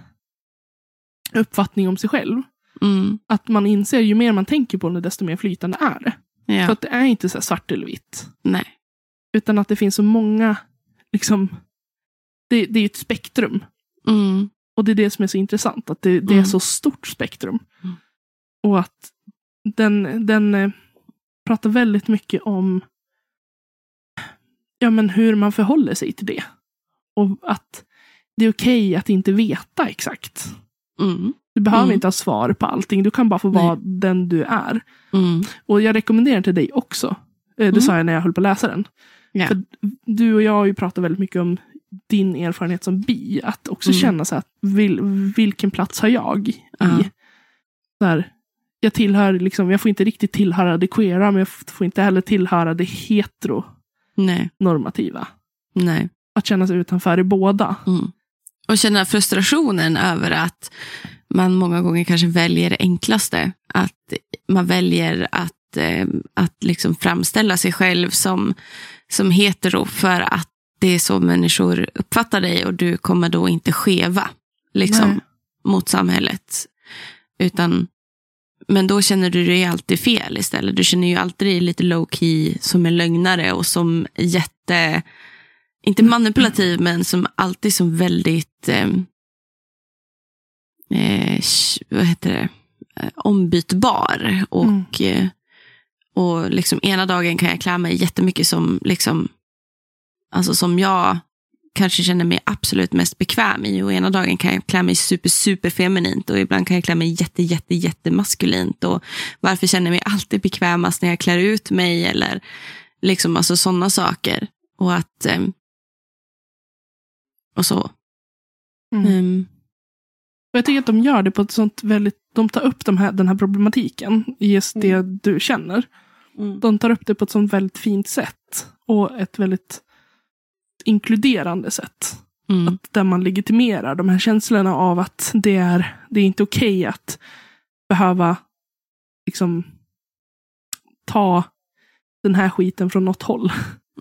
uppfattning om sig själv. Mm. Att man inser ju mer man tänker på det, desto mer flytande är det. Så Ja. att det är inte så svart eller vitt. Nej. Utan att det finns så många, liksom, det, det är ett spektrum. Mm. Och det är det som är så intressant, att det, det är Mm. så stort spektrum. Mm. Och att den, den eh, pratar väldigt mycket om ja, men hur man förhåller sig till det. Och att det är okej att inte veta exakt. Mm. Du behöver Mm. inte ha svar på allting, du kan bara få vara den du är. Mm. Och jag rekommenderar till dig också, eh, det Mm. sa jag när jag höll på att läsa den. Ja. För du och jag har ju pratat väldigt mycket om din erfarenhet som bi. Att också Mm. känna så att vil, vilken plats har jag i? Så här, jag tillhör liksom, jag får inte riktigt tillhöra det queera, men jag får inte heller tillhöra det heteronormativa. Nej. Nej. Att känna sig utanför i båda. Mm. Och känna frustrationen över att man många gånger kanske väljer det enklaste. Att man väljer att, eh, att liksom framställa sig själv som, som hetero för att det är så människor uppfattar dig och du kommer då inte skeva liksom, Nej. mot samhället. Utan, men då känner du dig alltid fel istället. Du känner ju alltid dig lite low key som en lögnare och som jätte inte manipulativ, men som alltid som väldigt, eh, eh, vad heter det, eh, ombytbar. Och, eh, och liksom ena dagen kan jag klä mig jättemycket som, liksom, alltså som jag kanske känner mig absolut mest bekväm i. Och ena dagen kan jag klä mig super, super feminint och ibland kan jag klä mig jätte, jätte, jätte maskulint. Och varför känner jag mig alltid bekvämast när jag klär ut mig eller liksom alltså sådana saker. Och att ehm, och så. Mm. Ehm, Och jag tycker att de gör det på ett sånt väldigt, de tar upp de här, den här problematiken i just det du känner. De tar upp det på ett sånt väldigt fint sätt. Och ett väldigt inkluderande sätt. mm, Att där man legitimerar de här känslorna av att det är, det är inte okej att behöva liksom ta den här skiten från något håll.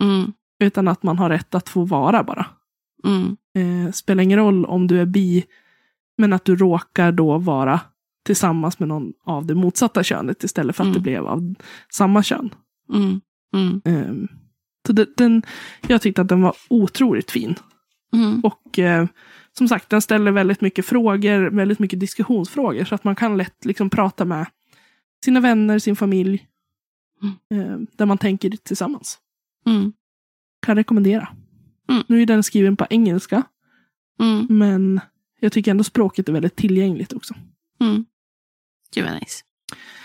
mm, Utan att man har rätt att få vara bara. mm, Eh, spelar ingen roll om du är bi, men att du råkar då vara tillsammans med någon av det motsatta könet istället för att Mm. det blev av samma kön. mm, mm, Eh, så det, den, jag tyckte att den var otroligt fin. mm, Och eh, som sagt, den ställer väldigt mycket frågor, väldigt mycket diskussionsfrågor. Så att man kan lätt liksom prata med sina vänner, sin familj. Eh, där man tänker tillsammans. mm, Kan rekommendera. Mm. Nu är den skriven på engelska, mm, men jag tycker ändå språket är väldigt tillgängligt också. mm. Gud vad nice.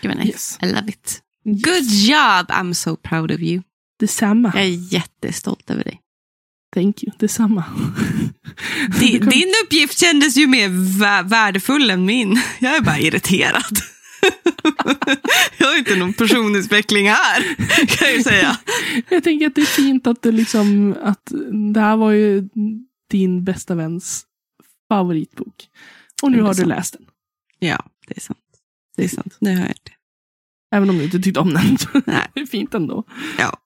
Gud vad nice. Yes. I love it. Good job! I'm so proud of you. Detsamma. Jag är jättestolt över dig. Thank you. Detsamma. Di- Du kan- Din uppgift kändes ju mer vä- värdefull än min. Jag är bara irriterad. Jag har inte någon personutveckling här, kan jag säga. Jag tänker att det är fint att du liksom, att det här var ju din bästa väns favoritbok. Och nu har du sant. läst den. Ja, det är sant. Det är sant. Nu har jag det. Även om du inte tyckte om den. Nej. det är fint ändå. Ja.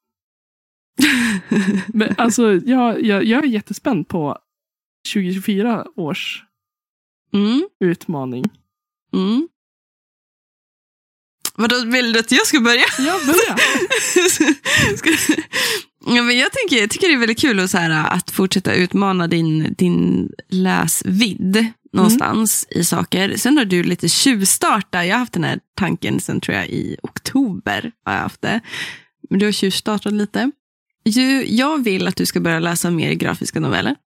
Men alltså, jag, jag, jag är jättespänd på 2024 års Mm, utmaning. mm. Vadå, vill du att jag ska börja? Ja, börja. Ska... Ja, men jag, tänker, jag tycker det är väldigt kul att, så här, att fortsätta utmana din, din läsvidd någonstans i saker. Sen har du lite tjuvstarta. Jag har haft den här tanken sen tror jag i oktober. Har jag haft det. Men du har tjuvstartat lite. Jag vill att du ska börja läsa mer grafiska noveller.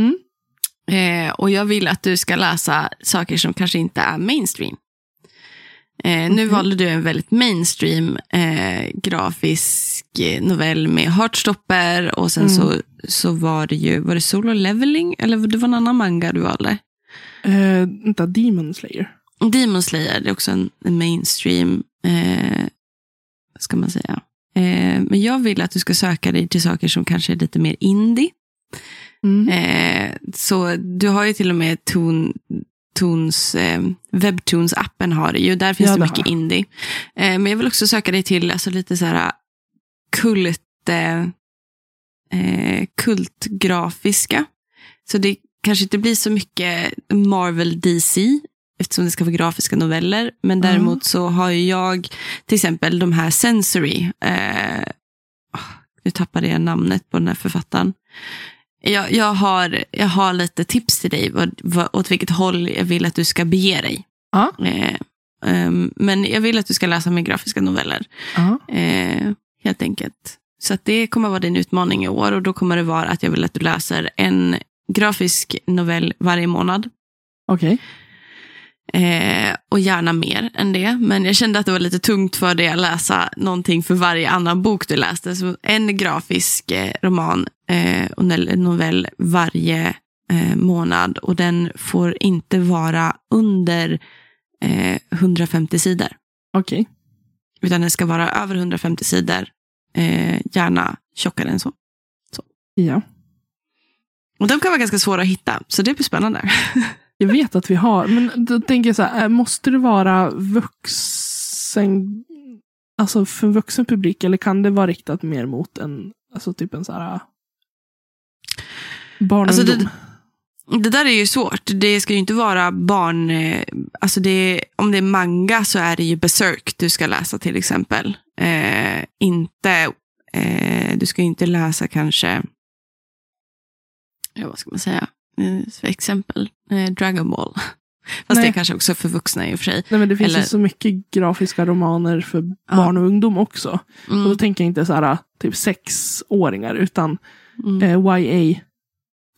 Mm. Eh, och jag vill att du ska läsa saker som kanske inte är mainstream. Eh, Nu Okej. valde du en väldigt mainstream eh, grafisk eh, novell med Heartstopper och sen Mm. så, så var det ju, var det Solo Leveling eller det var en annan manga du valde? Eh, vänta, Demon Slayer. Demon Slayer, det är också en, en mainstream, eh, ska man säga. Eh, men jag vill att du ska söka dig till saker som kanske är lite mer indie. Mm. Eh, så du har ju till och med Toon, Toons, eh, Webtoons-appen har det ju. Där finns Ja, det mycket indie. Eh, men jag vill också söka dig till alltså, lite så här kult, eh, eh, kultgrafiska. Så det kanske inte blir så mycket Marvel DC eftersom det ska vara grafiska noveller. Men Mm. däremot så har ju jag till exempel de här Sensory. Eh, nu tappade jag namnet på den här författaren. Jag, jag, har, jag har lite tips till dig vad, vad, åt vilket håll jag vill att du ska bege dig. Ja. Eh, ehm, men jag vill att du ska läsa mer grafiska noveller. Ja. Eh, helt enkelt. Så det kommer vara din utmaning i år och då kommer det vara att jag vill att du läser en grafisk novell varje månad. Okej. Eh, och gärna mer än det. Men jag kände att det var lite tungt för dig att läsa någonting för varje annan bok du läste. Så en grafisk eh, roman eh, och novell varje eh, månad. Och den får inte vara under eh, 150 sidor. Okej. Utan den ska vara över 150 sidor. Eh, gärna tjockare än så. Ja. Och de kan vara ganska svåra att hitta. Så det blir spännande. Jag vet att vi har, men då tänker jag så här, eh, måste det vara vuxen, alltså för en vuxen publik eller kan det vara riktat mer mot en, alltså typ en så här eh, barn Alltså, det- Det där är ju svårt. Det ska ju inte vara barn... Eh, alltså det, om det är manga så är det ju Berserk du ska läsa till exempel. Eh, inte... Eh, du ska ju inte läsa kanske... Ja, vad ska man säga? Eh, för exempel eh, Dragon Ball. Fast Nej. det är kanske också för vuxna i och för sig. Nej, men det finns eller- ju så mycket grafiska romaner för Ja. barn och ungdom också. Och då Mm, tänker jag inte så här typ sexåringar utan mm. eh, YA.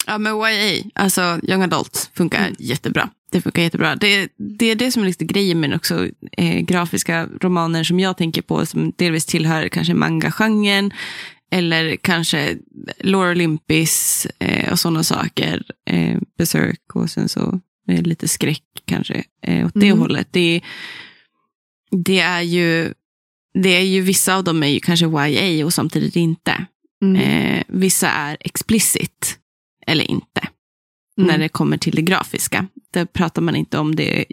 Ja, men YA, alltså young adult, funkar Mm. jättebra. Det funkar jättebra. Det, det är det som är lite grejen med också eh, grafiska romaner som jag tänker på, som delvis tillhör kanske manga-genren, eller kanske Laura Olympis eh, och sådana saker. Eh, Berserk och sen så eh, lite skräck kanske eh, åt det Mm. hållet. Det, det är ju det är ju vissa av dem är ju kanske YA och samtidigt inte. Mm. Eh, vissa är explicit eller inte Mm. när det kommer till det grafiska. Där pratar man inte om det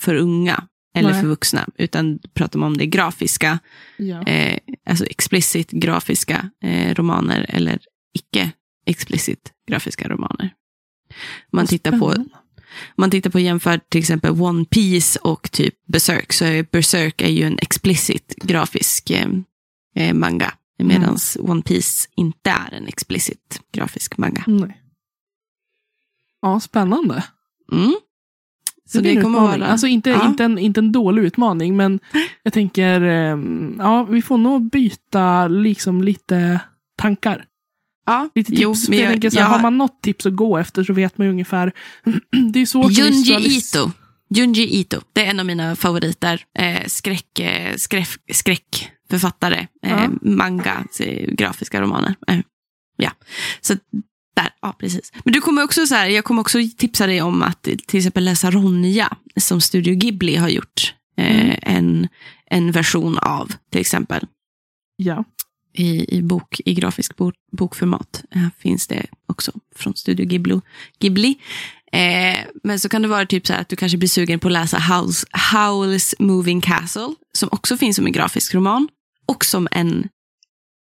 för unga eller Nej. för vuxna, utan pratar man om det grafiska, ja. eh, alltså explicit grafiska eh, romaner eller icke explicit grafiska romaner. Man tittar på man tittar på jämför till exempel One Piece och typ Berserk, så är Berserk är ju en explicit grafisk eh, eh, manga, medan One Piece inte är en explicit grafisk manga. Nej. Ja, spännande. Mm. Så det en kommer utmaning. vara... Alltså inte, Ja. inte, en, inte en dålig utmaning, men jag tänker, ehm, ja, vi får nog byta liksom lite tankar. ja, Lite tips. jo, men jag jag, så här, jag, har man något tips att gå efter så vet man ju ungefär. det är svårt att Junji visualis- Ito. Junji Ito, det är en av mina favoriter. Eh, skräck, eh, skräck, skräckförfattare, eh, Ja. manga, grafiska romaner. Eh, ja, så där, ja precis. Men du kommer också så här, jag kommer också tipsa dig om att till exempel läsa Ronja, som Studio Ghibli har gjort. Eh, Mm. en, en version av, till exempel. Ja. i, i, bok, i grafisk bok, bokformat. Här finns det också från Studio Ghibli. Ghibli. Eh, men så kan det vara typ så här att du kanske blir sugen på att läsa Howl's, Howl's Moving Castle, som också finns som en grafisk roman, och som en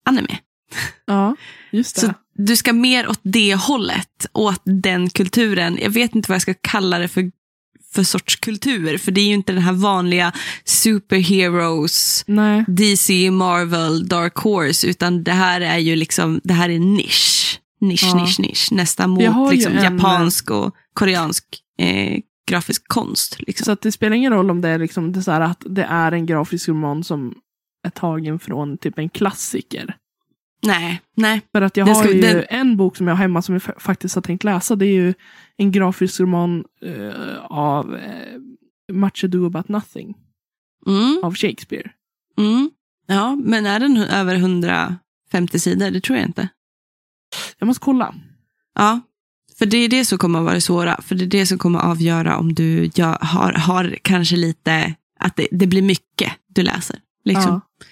anime. Ja, just det. Så du ska mer åt det hållet, åt den kulturen. Jag vet inte vad jag ska kalla det för, för sorts kultur, för det är ju inte den här vanliga superheroes, Nej. DC, Marvel, Dark Horse, utan det här är ju liksom, det här är nisch. Nisch, Ja. nisch, nisch. Nästan mot liksom, en- japansk och koreansk eh, grafisk konst. Liksom. Så att det spelar ingen roll om det är, liksom, det är att det är en grafisk roman som är tagen från typ en klassiker. Nej, nej. För att jag Det har ska- ju den- en bok som jag har hemma som jag fa- faktiskt har tänkt läsa. Det är ju en grafisk roman eh, av eh, Much Ado About Nothing Mm, av Shakespeare. mm. Ja, men är den över 150 sidor? Det tror jag inte. Jag måste kolla. Ja, För det är det som kommer att vara det svåra. För det är det som kommer att avgöra om du ja, har, har kanske lite, att det, det blir mycket du läser. Liksom. Ja.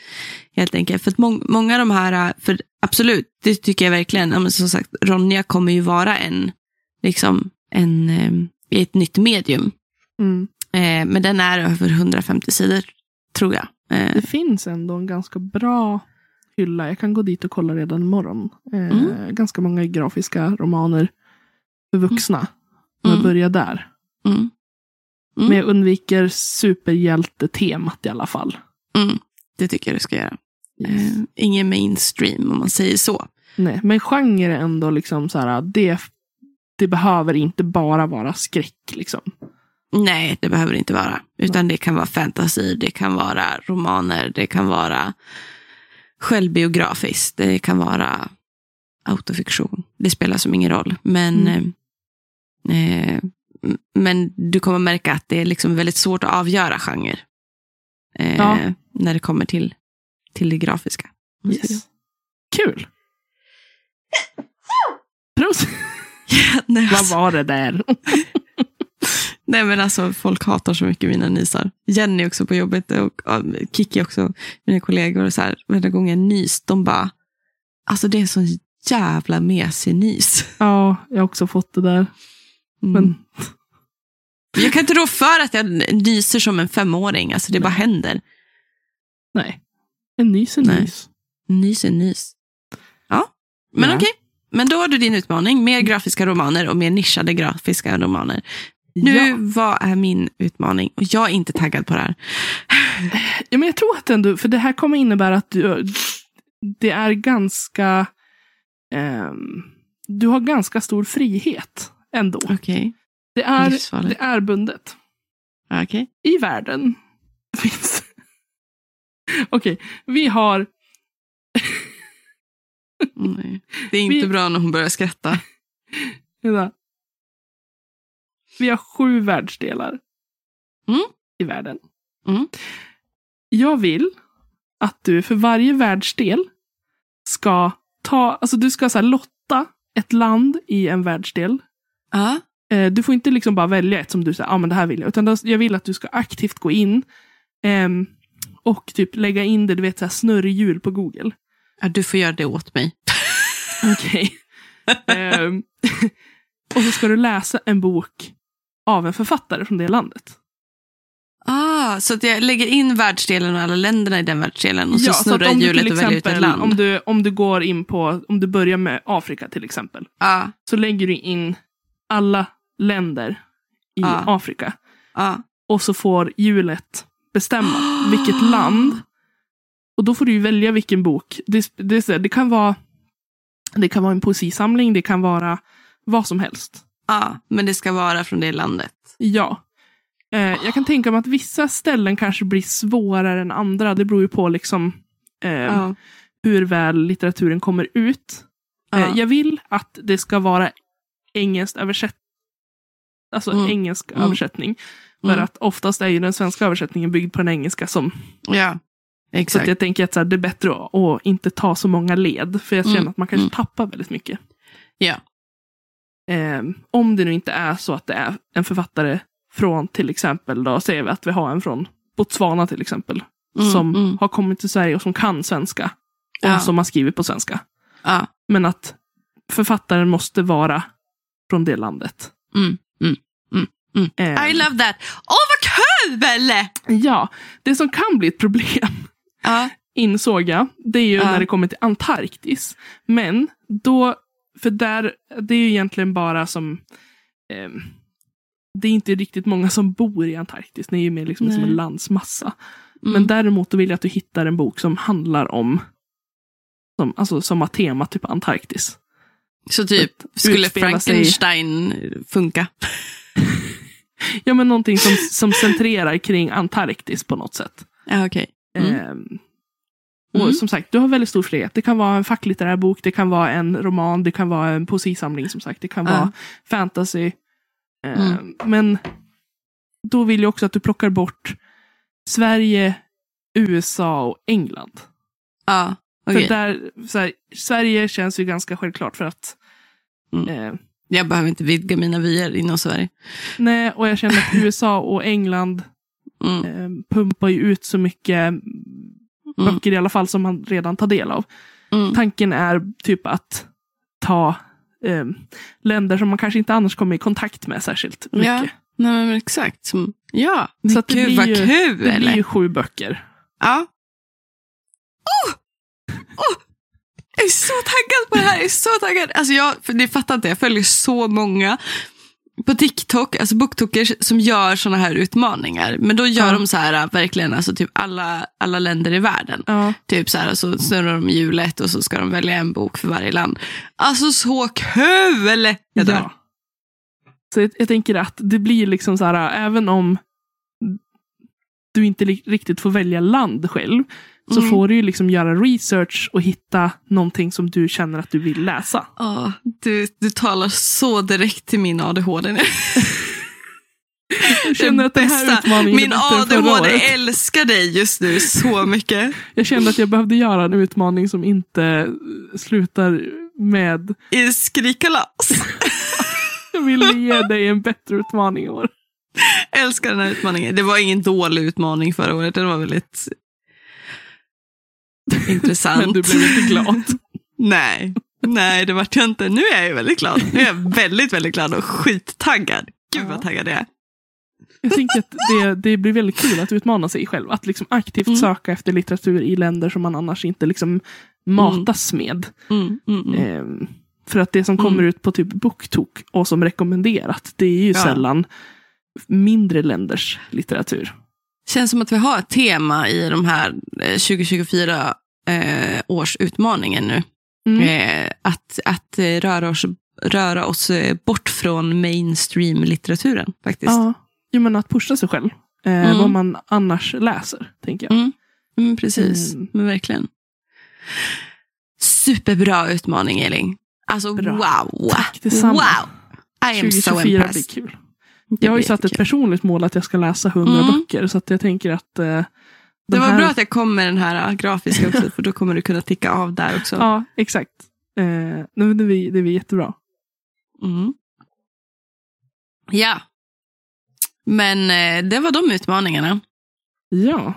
Helt enkelt. För att mång, många av de här, för absolut, det tycker jag verkligen. Ja, men som sagt, Ronja kommer ju vara en, liksom, en, eh, ett nytt medium. Mm. Eh, men den är över 150 sidor, tror jag. Eh, Det finns ändå en ganska bra hylla. Jag kan gå dit och kolla redan imorgon. Eh, Mm. Ganska många grafiska romaner för vuxna. Om jag Mm. börjar där. mm, Mm. Men jag undviker superhjältetemat i alla fall. mm, det tycker jag du ska göra. Eh, ingen mainstream, om man säger så. Nej, men genre är ändå liksom så här. Det, det behöver inte bara vara skräck. Liksom. Nej, det behöver det inte vara. Utan det kan vara fantasy, det kan vara romaner, det kan vara självbiografiskt, det kan vara autofiktion. Det spelar som ingen roll. Men, Mm. eh, m- men du kommer märka att det är liksom väldigt svårt att avgöra genre. Eh, Ja. När det kommer till, till det grafiska. Yes. Kul! Prost! Nej, Vad alltså, var det där? nej men alltså folk hatar så mycket mina nysar. Jenny också på jobbet och ja, Kiki också, mina kollegor. Och så här, varje gång jag nys, de bara, alltså det är sån jävla mesig nys. Ja, jag har också fått det där. Mm. Men Jag kan inte rå för att jag nyser som en femåring, alltså det bara händer. Nej. En nys är nys. Nys är nys. Ja, men Ja. okej. Men då har du din utmaning, mer grafiska romaner och mer nischade grafiska romaner. Nu, Ja. vad är min utmaning? Och jag är inte taggad på det här. ja, men jag tror att ändå, för det här kommer innebära att du, det är ganska, ehm, du har ganska stor frihet ändå. Okej. Det är, Livsfarligt. det är bundet. Okej. I världen finns... Okej, vi har... Nej. Det är inte Vi- bra när hon börjar skratta. Vi har sju världsdelar Mm. i världen. Mm. Jag vill att du för varje världsdel ska ta, alltså du ska så här lotta ett land i en världsdel. Eh, du får inte liksom bara välja ett som du säger, ah, men det här vill jag. Utan jag vill att du ska aktivt gå in ehm, och typ lägga in det, du vet så här snurrhjul på Google. ja, du får göra det åt mig. Okej. Ehm, och så ska du läsa en bok av en författare från det landet. Ah, så att jag lägger in världsdelen och alla länderna i den världsdelen och så Ja, så snurrar du hjulet och väljer ut ett land. Om du, om du går in på, om du börjar med Afrika till exempel. Ja, Så lägger du in alla länder i Ja. Afrika. ja. Och så får hjulet bestämma vilket land. Och då får du välja vilken bok. Det, det, det, kan vara, det kan vara en poesisamling, det kan vara vad som helst. Ja, men det ska vara från det landet. Ja. Eh, jag kan tänka mig att vissa ställen kanske blir svårare än andra. Det beror ju på liksom, eh, Ja. hur väl litteraturen kommer ut. Eh, jag vill att det ska vara engelskt översätt Alltså Mm. engelsk Mm. översättning. För Mm. att oftast är ju den svenska översättningen byggd på den engelska. Som, ja, så exakt. att jag tänker att så här, det är bättre att, att inte ta så många led. För jag Mm. känner att man kanske Mm. tappar väldigt mycket. Ja. Eh, om det nu inte är så att det är en författare från till exempel, då säger vi att vi har en från Botswana till exempel. Mm, som mm. har kommit till Sverige och som kan svenska. Och Ja. som har skrivit på svenska. Ja. Men att författaren måste vara från det landet. Mm, mm. Eh, I love that. Åh, vad kul! Ja, det som kan bli ett problem, Ja, insåg jag, det är ju Ja. när det kommer till Antarktis. Men då, för där, det är ju egentligen bara som, ehm, det är inte riktigt många som bor i Antarktis, det är ju mer liksom som en landsmassa. mm. Men däremot vill jag att du hittar en bok som handlar om, som, alltså som har tema typ Antarktis. Så typ, skulle utspela sig- Frankenstein funka? Ja men någonting som, som centrerar kring Antarktis på något sätt. Ja, okej. Mm. Ehm, och Mm. som sagt, du har väldigt stor frihet. Det kan vara en facklitterär bok, det kan vara en roman, det kan vara en poesisamling som sagt, det kan Ja. vara fantasy. Ehm, Mm. Men då vill jag också att du plockar bort Sverige, USA och England. Ja, okej. För där, här, Sverige känns ju ganska självklart för att eh, Jag behöver inte vidga mina vyer inom Sverige. Nej, och jag känner att USA och England Mm. eh, pumpar ju ut så mycket böcker i alla fall som man redan tar del av. Mm. Tanken är typ att ta eh, länder som man kanske inte annars kommer i kontakt med särskilt mycket. Ja, nej, men exakt. Som, ja, Så att det gud blir vad ju- kul! Det blir ju sju böcker. Ja. Oh! Oh! Jag är så taggad på det här. Jag är så taggad. Alltså jag, för ni fattar inte, jag följer så många på TikTok, alltså booktokers som gör såna här utmaningar. Men då gör Ja. de så här, verkligen, alltså typ alla, alla länder i världen. Ja. Typ så här, så snurrar de hjulet och så ska de välja en bok för varje land. Alltså så kul! Jag dör. Ja. Så jag, jag tänker att det blir liksom så här, även om du inte riktigt får välja land själv, så Mm. får du ju liksom göra research och hitta någonting som du känner att du vill läsa. Ja, du, du talar så direkt till min ADHD nu. Jag känner att den här utmaningen Min är bättre än förra ADHD älskar dig just nu så mycket. Jag kände att jag behövde göra en utmaning som inte slutar med I skrikalas. jag ville ge dig en bättre utmaning i år. älskar den här utmaningen. Det var ingen dålig utmaning förra året. Den var väldigt intressant. Men du blev inte glad. Nej, nej det vart jag inte. Nu är jag ju väldigt glad. Nu är jag väldigt, väldigt glad och skittaggad. Gud vad taggad jag är. Jag tänker att det, det blir väldigt kul att utmana sig själv. Att liksom aktivt Mm. söka efter litteratur i länder som man annars inte liksom matas med. Mm, mm, mm. Ehm, för att det som kommer Mm. ut på typ BookTok och som rekommenderat, det är ju Ja. sällan mindre länders litteratur. Känns som att vi har ett tema i de här eh, 2024 eh, års utmaningen nu. Mm. Eh, att att röra, oss, röra oss eh, bort från mainstream-litteraturen faktiskt. Ja, jo, men att pusha sig själv. Eh, Mm. Vad man annars läser, tänker jag. Mm. Mm, precis, Mm. men verkligen. Superbra utmaning Elin. Alltså Bra. wow. Tack detsamma. Wow. I am so 2024 blir impressed. kul. Det Jag har ju satt ett personligt mål att jag ska läsa 100 Mm. böcker. Så att jag tänker att eh, Det var här- bra att jag kom med den här äh, grafiska också, för då kommer du kunna ticka av där också. Ja, exakt. Eh, det, blir, det blir jättebra. Mm. Ja. Men eh, det var de utmaningarna. Ja.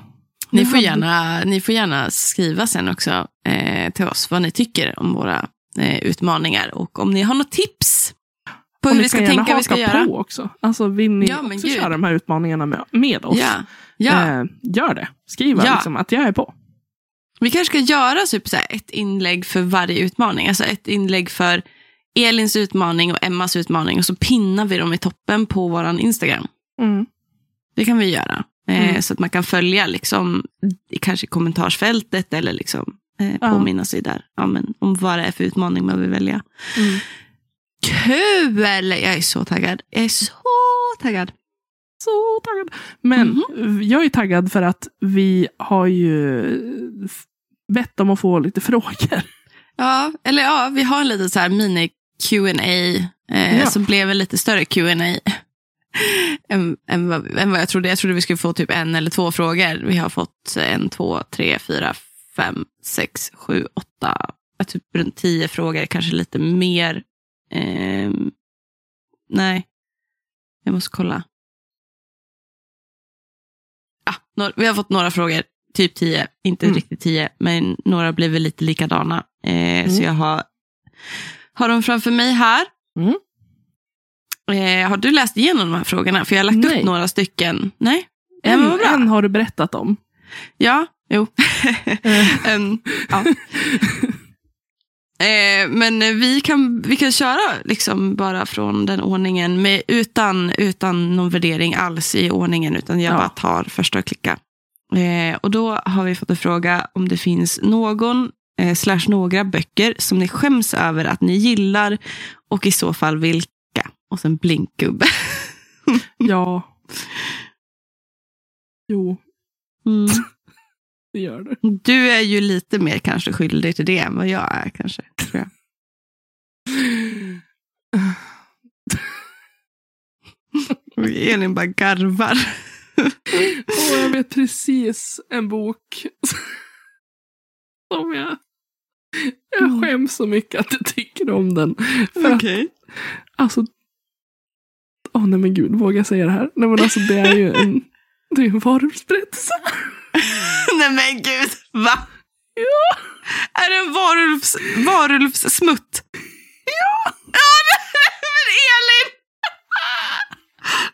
Ni får, gärna, ni får gärna skriva sen också eh, till oss vad ni tycker om våra eh, utmaningar och om ni har något tips på hur vi ska tänka vi ska haka göra. på också. Alltså vill ni Ja, också gud. köra de här utmaningarna med, med oss? Ja, ja. Eh, gör det. Skriv Ja. liksom att jag är på. Vi kanske ska göra typ så ett inlägg för varje utmaning. Alltså ett inlägg för Elins utmaning och Emmas utmaning och så pinnar vi dem i toppen på vår Instagram. Mm. Det kan vi göra. Eh, Mm. Så att man kan följa liksom, i kanske kommentarsfältet eller liksom, eh, Ja. påminna sig där ja, men, om vad det är för utmaning man vill välja. Mm. Kul! Jag är så taggad. Jag är så taggad. Så taggad. Men Mhm. jag är taggad för att vi har ju bett om att få lite frågor. Ja, eller ja, vi har en liten så här mini Q&A eh, Ja. som blev en lite större Q&A än, än, vad, än vad jag trodde. Jag trodde vi skulle få typ en eller två frågor. Vi har fått en, två, tre, fyra, fem, sex, sju, åtta, typ runt tio frågor, kanske lite mer. Ehm, nej, jag måste kolla. Ah, vi har fått några frågor, typ tio, inte Mm. riktigt tio, men några blev väl lite likadana. Eh, Så Mm. jag har, har dem framför mig här. Mm. Eh, har du läst igenom de här frågorna? För jag har lagt Nej. upp några stycken. Nej? Ja, En, vad bra. en har du berättat om. Ja, jo. Eh, Em, ja. Eh, men vi kan, vi kan köra liksom bara från den ordningen med, utan, utan någon värdering alls i ordningen. Utan jag Ja. bara tar första och klickar. Eh, och då har vi fått en fråga om det finns någon eh, slash några böcker som ni skäms över att ni gillar och i så fall vilka. Och sen blinkgubbe. ja. Jo, Mm. Det gör det. Du är ju lite mer kanske skyldig till det än vad jag är kanske. Tror jag. Elin bara garvar. Åh, jag vet precis en bok som jag Jag skäms så mycket att jag tycker om den. För att, Okej. alltså, åh nej men gud, vågar jag säga det här? Nej men alltså det är ju en, det är en varulvsberättelse. Nej men gud, va? Ja. Är det en varulvs, varulvssmutt? Ja! Ja, men Elin!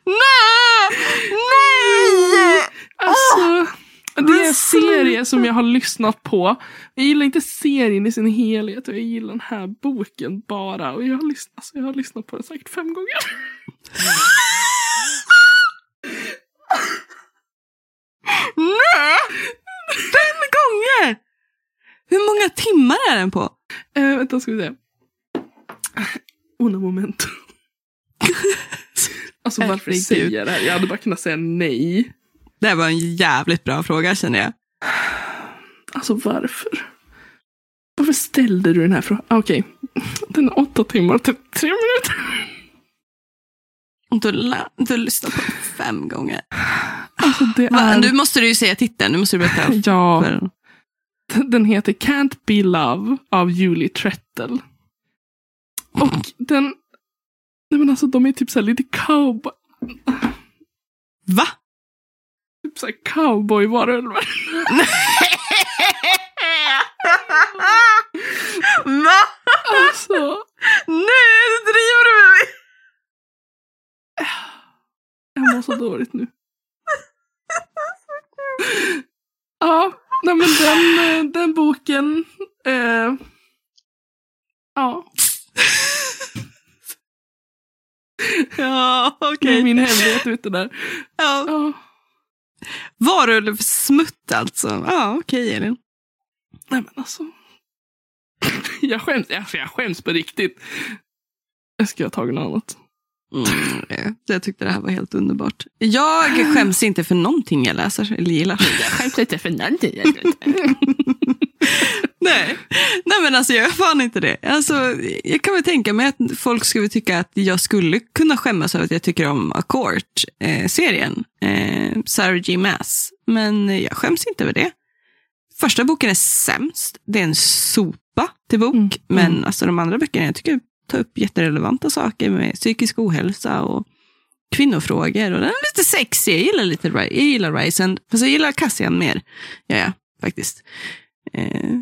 Nej! Nej! Alltså, det är en serie som jag har lyssnat på. Jag gillar inte serien i sin helhet och jag gillar den här boken bara. Och jag har lyssnat, alltså, jag har lyssnat på den säkert fem gånger. Nej! Fem gånger! Hur många timmar är den på? Eh, vänta, ska vi se. Una moment. alltså varför Herregud. säger jag det här? Jag hade bara kunnat säga nej. Det var en jävligt bra fråga känner jag. Alltså varför? Varför ställde du den här frågan? Ah, Okej, den är åtta timmar och 33 minuter. Du, du lyssnar på den fem gånger. Alltså är... Nu måste du ju säga titeln. Nu måste du berätta. Ja, den heter Can't Be Love av Julie Trettel. Och den... Nej men alltså de är typ såhär lite cowboy... Va? Typ såhär cowboy-varulvar. Va? Alltså... Nej, du driver du med mig? Jag mår så dåligt nu. Ja, nej men den, eh, den boken. Eh, ja, Ja, okej. min hemlighet ute där. Ja. Ja, Varulvsmutt alltså. Ja, okej Elin. nej men alltså. Jag skäms, alltså jag skäms på riktigt. Jag ska ha tagit något annat. Mm, eh, jag tyckte det här var helt underbart. Jag skäms inte för någonting jag läser eller gillar. Jag skäms inte för någonting. Nej. Nej, men alltså jag gör fan inte det. Alltså, jag kan väl tänka mig att folk skulle tycka att jag skulle kunna skämmas över att jag tycker om Accord-serien. Eh, Sarah G. Maas. Men jag skäms inte över det. Första boken är sämst. Det är en sopa till bok. Mm, Men mm. alltså, de andra böckerna jag tycker Ta upp jätterelevanta saker med psykisk ohälsa och kvinnofrågor. Och den är lite sexig. Jag gillar, lite, jag gillar Ryzen. Fast jag gillar Cassian mer. Ja, ja, faktiskt. Eh,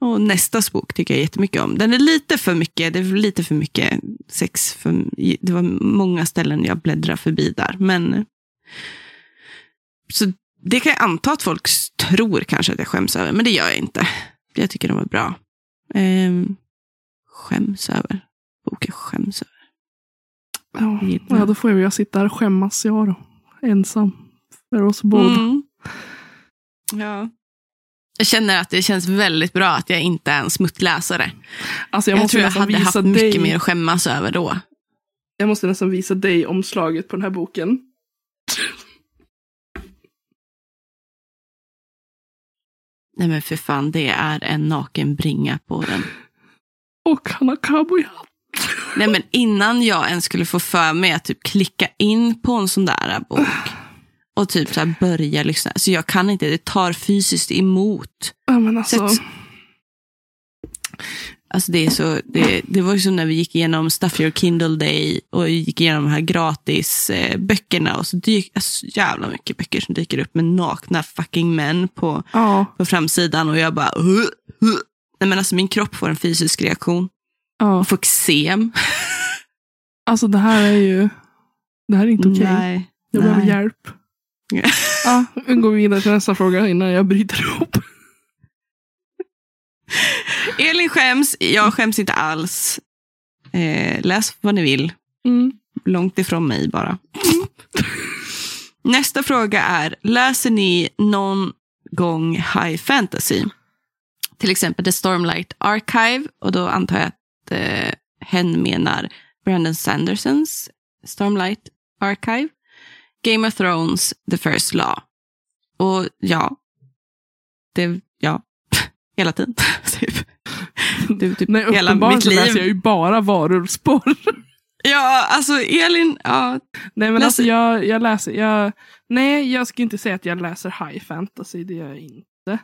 och nästas bok tycker jag jättemycket om. Den är lite för mycket, det är lite för mycket sex. För, det var många ställen jag bläddrade förbi där. Men så det kan jag anta att folk tror kanske att jag skäms över, men det gör jag inte. Jag tycker de var bra. Eh, skäms över. Boken skäms över. Ja, ja, då får jag sitta här och skämmas jag då. Ensam. För oss båda. Mm. Ja. Jag känner att det känns väldigt bra att jag inte är en smuttläsare. Alltså jag, Jag, måste tror jag hade haft dig. mycket mer att skämmas över då. Jag måste nästan visa dig omslaget på den här boken. Nej men för fan, det är en naken bringa på den. Och han har cowboyhatt. Nej men innan jag ens skulle få för mig att typ klicka in på en sån där bok och typ så börja lyssna. Så jag kan inte, det tar fysiskt emot. Ja men alltså. Sätt. Alltså det är så, det, det var ju som när vi gick igenom Stuff Your Kindle Day och gick igenom de här gratis eh, och så dyk, alltså, jävla mycket böcker som dyker upp med nakna fucking män på, Ja. på framsidan och jag bara uh, uh. Nej men alltså min kropp får en fysisk reaktion. Ja. Får eksem. Alltså det här är ju. Det här är inte okej. Nej. Jag behöver nej. hjälp. Ja, nu går vi vidare till nästa fråga innan jag bryter ihop. Elin skäms, jag skäms inte alls. Eh, läs vad ni vill. Mm. Långt ifrån mig bara. Nästa fråga är, läser ni någon gång high fantasy? Till exempel The Stormlight Archive. Och då antar jag att eh, hen menar Brandon Sandersons Stormlight Archive. Game of Thrones, The First Law. Och ja, det, ja, hela tiden. typ. Du, typ Nej, hela mitt så läser liv. jag ju bara varulvsporr. Ja, alltså Elin, ja, Nej men Läser- alltså jag, jag läser, jag, nej jag ska inte säga att jag läser high fantasy, det gör jag inte.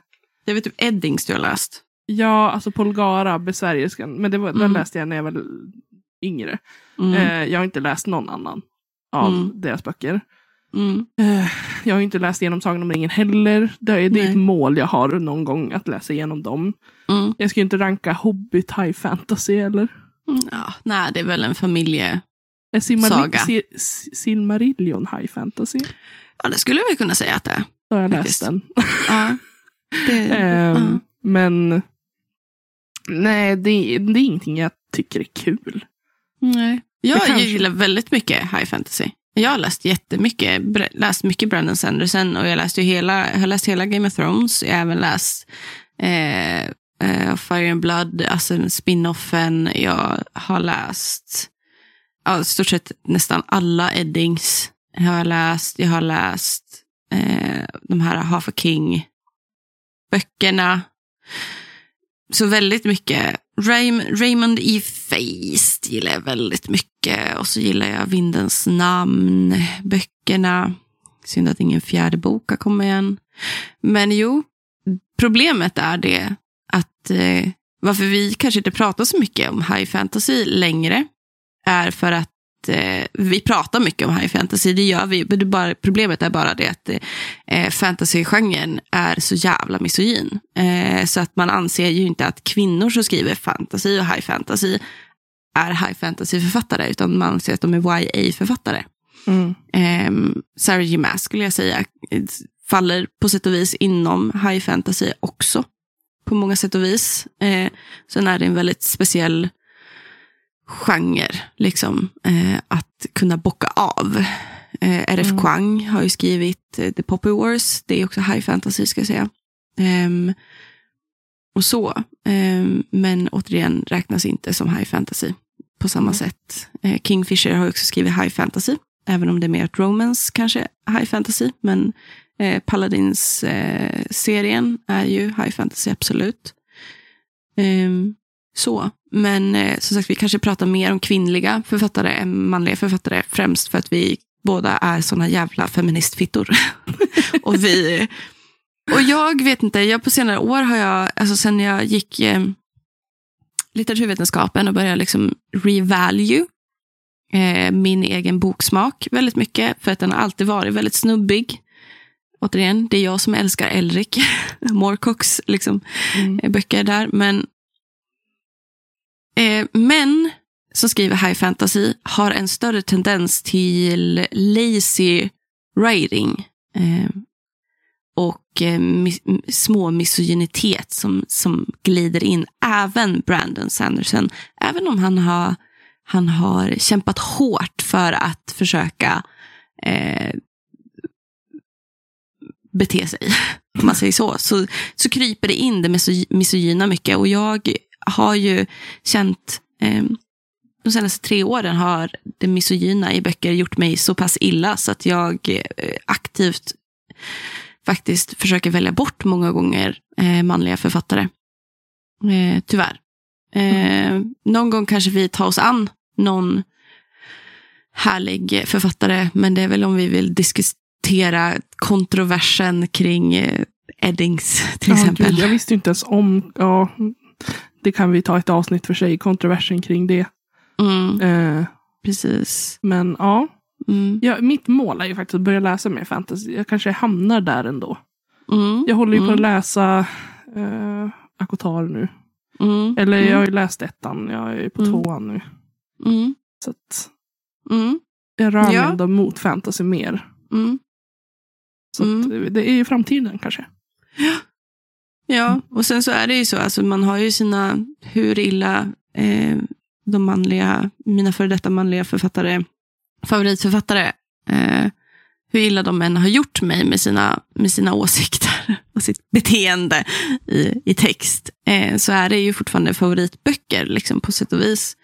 det är väl typ Eddings du har läst. Ja, alltså Polgara, besvärjerskan. Men det var, den Mm. läste jag när jag var yngre. Mm. Eh, jag har inte läst någon annan av Mm. deras böcker. Mm. Eh, jag har inte läst igenom Sagan om ringen heller. Det är, det är ett mål jag har någon gång att läsa igenom dem. Mm. Jag ska inte ranka Hobbit high fantasy eller? Mm. Ja, nej, det är väl en familje... Är Silmar- Saga. Si- Si- Silmarillion high fantasy? Ja, det skulle vi kunna säga att det är. Då har jag läst den. Ja. Det, Ehm, ja. Men nej, det, det är ingenting jag tycker är kul. Nej. Jag kanske- gillar väldigt mycket high fantasy. Jag har läst jättemycket, läst mycket Brandon Sanderson och jag läste ju hela, jag har läst hela Game of Thrones. Jag har även läst eh, eh, Fire and Blood, alltså spin-offen. Jag har läst ja, stort sett nästan alla Eddings. Jag har läst, jag har läst eh, de här Half a King-böckerna. Så väldigt mycket. Ray, Raymond E. Feist gillar jag väldigt mycket. Och så gillar jag Vindens namn, böckerna. Synd att ingen fjärde bok har kommit än. Men jo, problemet är det att eh, varför vi kanske inte pratar så mycket om high fantasy längre är för att eh, vi pratar mycket om high fantasy, det gör vi. Men bara, problemet är bara det att eh, fantasygenren är så jävla misogyn. Eh, så att man anser ju inte att kvinnor som skriver fantasy och high fantasy är high fantasy-författare, utan man anser att de är YA-författare. Mm. Eh, Sarah J. Maas skulle jag säga faller på sätt och vis inom high fantasy också. På många sätt och vis. Eh, sen är det en väldigt speciell genre liksom, eh, att kunna bocka av. Eh, R.F. Mm. Kuang har ju skrivit eh, The Poppy Wars. Det är också high fantasy ska jag säga. Ehm, och så. Ehm, men återigen räknas inte som high fantasy på samma Mm. sätt. Eh, Kingfisher har också skrivit high fantasy. Även om det är mer ett romance kanske, high fantasy. Men eh, Paladins-serien är ju high fantasy, absolut. Ehm, så. Men eh, som sagt, vi kanske pratar mer om kvinnliga författare än manliga författare. Främst för att vi båda är såna jävla feministfittor. och vi... Och jag vet inte, jag på senare år har jag, alltså sen jag gick eh, litteraturvetenskapen och började liksom revalue eh, min egen boksmak väldigt mycket. För att den har alltid varit väldigt snubbig. Återigen, det är jag som älskar Elric Moorcocks liksom, Mm. eh, böcker där. Men eh, män som skriver high fantasy har en större tendens till lazy writing. Eh, och eh, mis- små misogynitet som, som glider in. Även Brandon Sanderson. Även om han har, han har kämpat hårt för att försöka eh, bete sig, om man säger så, så, så kryper det in det misogyna mycket. Och jag har ju känt, eh, de senaste tre åren har det misogyna i böcker gjort mig så pass illa så att jag eh, aktivt faktiskt försöker välja bort många gånger eh, manliga författare. Eh, tyvärr. Eh, Någon gång kanske vi tar oss an någon härlig författare, men det är väl om vi vill diskutera kontroversen kring Eddings till Ja, exempel. gud, jag visste inte ens om, ja, det kan vi ta ett avsnitt för sig, kontroversen kring det. Mm, Eh, precis. men ja, Mm, ja, mitt mål är ju faktiskt att börja läsa mer fantasy. Jag kanske hamnar där ändå. mm, Jag håller ju på Mm. att läsa eh, Akotar nu. mm, Eller mm, jag har ju läst ettan, jag är på Mm. tvåan nu. mm, Så att mm, jag rör mig Ja. ändå mot fantasy mer. mm. Så att Mm. det- det är ju framtiden kanske. Ja, och sen så är det ju så, alltså man har ju sina, hur illa eh, de manliga, mina före detta manliga författare, favoritförfattare, eh, hur illa de än har gjort mig med sina, med sina åsikter och sitt beteende i, i text, eh, så är det ju fortfarande favoritböcker liksom, på sätt och vis.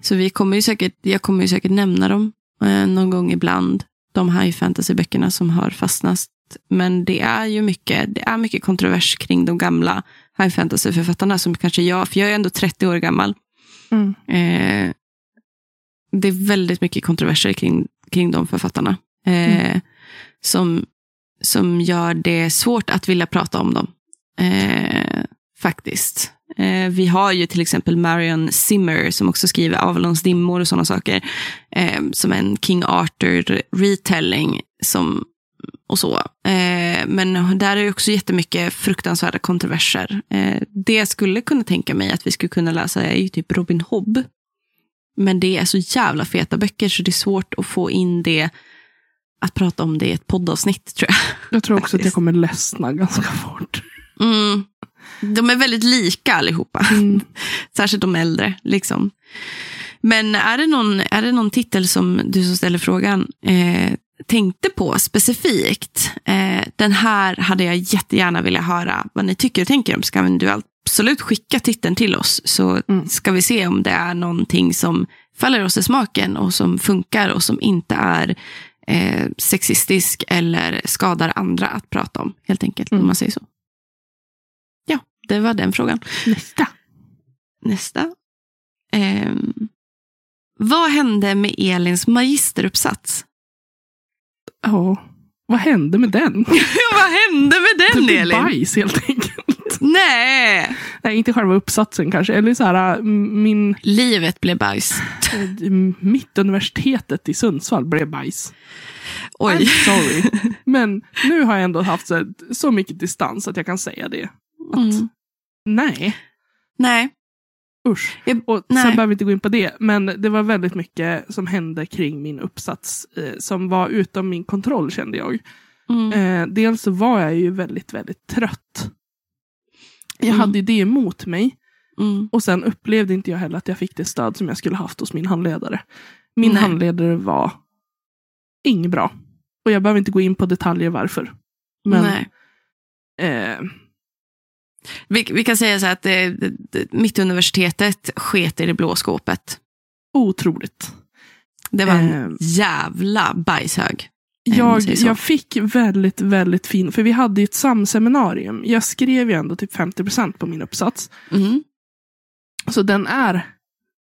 Så vi kommer ju säkert, jag kommer ju säkert nämna dem eh, någon gång ibland. De high fantasy-böckerna som har fastnat. Men det är ju mycket, det är mycket kontrovers kring de gamla high fantasy-författarna som kanske jag, för jag är ändå 30 år gammal. Mm. Eh, det är väldigt mycket kontroverser kring, kring de författarna. Eh, som, som gör det svårt att vilja prata om dem. Eh, faktiskt. Eh, vi har ju till exempel Marion Zimmer som också skriver Avalons dimmor och sådana saker. Eh, som en King Arthur retelling som, och så. Eh, men där är också jättemycket fruktansvärda kontroverser. Eh, det jag skulle kunna tänka mig att vi skulle kunna läsa är ju typ Robin Hobb. Men det är så jävla feta böcker så det är svårt att få in det att prata om det i ett poddavsnitt tror jag. Jag tror också att jag kommer ledsna ganska fort. Mm. De är väldigt lika allihopa. Mm. Särskilt de äldre. Liksom. Men är det, någon, är det någon titel som du som ställer frågan eh, tänkte på specifikt? Eh, den här hade jag jättegärna vilja höra vad ni tycker och tänker om. Ska du absolut skicka titeln till oss så Mm. ska vi se om det är någonting som faller oss i smaken och som funkar och som inte är eh, sexistisk eller skadar andra att prata om. Helt enkelt, Mm. om man säger så. Ja, det var den frågan. Nästa. Nästa. Ehm, vad hände med Elins magisteruppsats? Ja, vad hände med den? vad hände med Det den blev Elin? bajs helt enkelt. Nej! Nej, inte själva uppsatsen kanske. Eller så här, m- min, Livet blev bajs. eh, mitt universitetet i Sundsvall blev bajs. I'm Oj. sorry. Men nu har jag ändå haft så, så mycket distans att jag kan säga det. Att, Mm. Nej, Nej. Usch. Jag, Och Nej. sen behöver vi inte gå in på det, men det var väldigt mycket som hände kring min uppsats eh, som var utom min kontroll kände jag. mm. Eh, dels så var jag ju väldigt, väldigt trött. Jag Mm. hade ju det emot mig. Mm. Och sen upplevde inte jag heller att jag fick det stöd som jag skulle haft hos min handledare. Min Nej. handledare var inget bra. Och jag behöver inte gå in på detaljer varför. Men eh, Vi, vi kan säga så här att det, Mittuniversitetet sket i det blå skåpet. otroligt. Det var en Eh. jävla bajshög. Eh, Jag, jag fick väldigt, väldigt fin, för vi hade ju ett samseminarium. Jag skrev ju ändå typ 50% på min uppsats. Mm. Så den är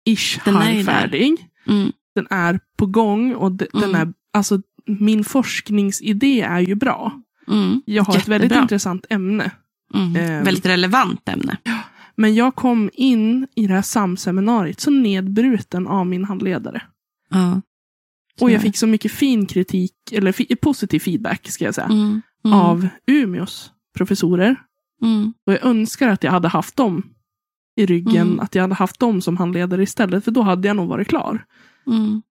ish Den halvfärdig. Mm. Den är på gång och de, den Mm. är, alltså min forskningsidé är ju bra. Mm. Jag har ett väldigt Jättebra. intressant ämne. Mm. Ehm. Väldigt relevant ämne. Men jag kom in i det här samseminariet så nedbruten av min handledare. Ja. Och jag fick så mycket fin kritik, eller positiv feedback ska jag säga, Mm. Mm. av Umeås professorer. Mm. Och jag önskar att jag hade haft dem i ryggen, Mm. att jag hade haft dem som handledare istället, för då hade jag nog varit klar.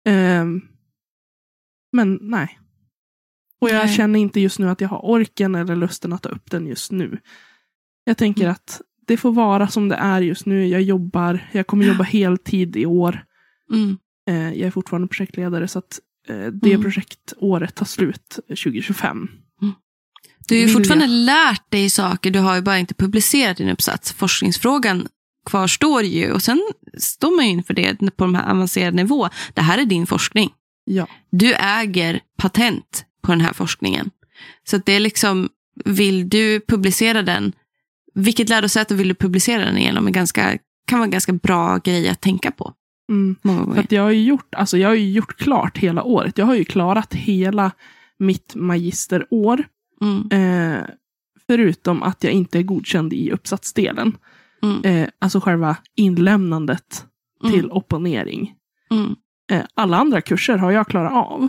Ehm, men nej. Och jag Nej. känner inte just nu att jag har orken eller lusten att ta upp den just nu. Jag tänker Mm. att det får vara som det är just nu. Jag jobbar, jag kommer jobba heltid i år. Mm. Eh, jag är fortfarande projektledare så att eh, det Mm. projektåret tar slut 2025. Du har ju Vill fortfarande jag. lärt dig saker, du har ju bara inte publicerat din uppsats. Forskningsfrågan kvarstår ju och sen står man ju inför det på de här avancerade nivå. Det här är din forskning. Ja. Du äger patent på den här forskningen. Så det är liksom, vill du publicera den, vilket lärosäte vill du publicera den igenom? är ganska, kan vara en ganska bra grej att tänka på. Mm. För jag har gjort, alltså jag har ju gjort klart hela året. Jag har ju klarat hela mitt magisterår. Mm, Eh, förutom att jag inte är godkänd i uppsatsdelen. mm, Eh, alltså själva inlämnandet mm, till opponering. mm. Eh, alla andra kurser har jag klarat av.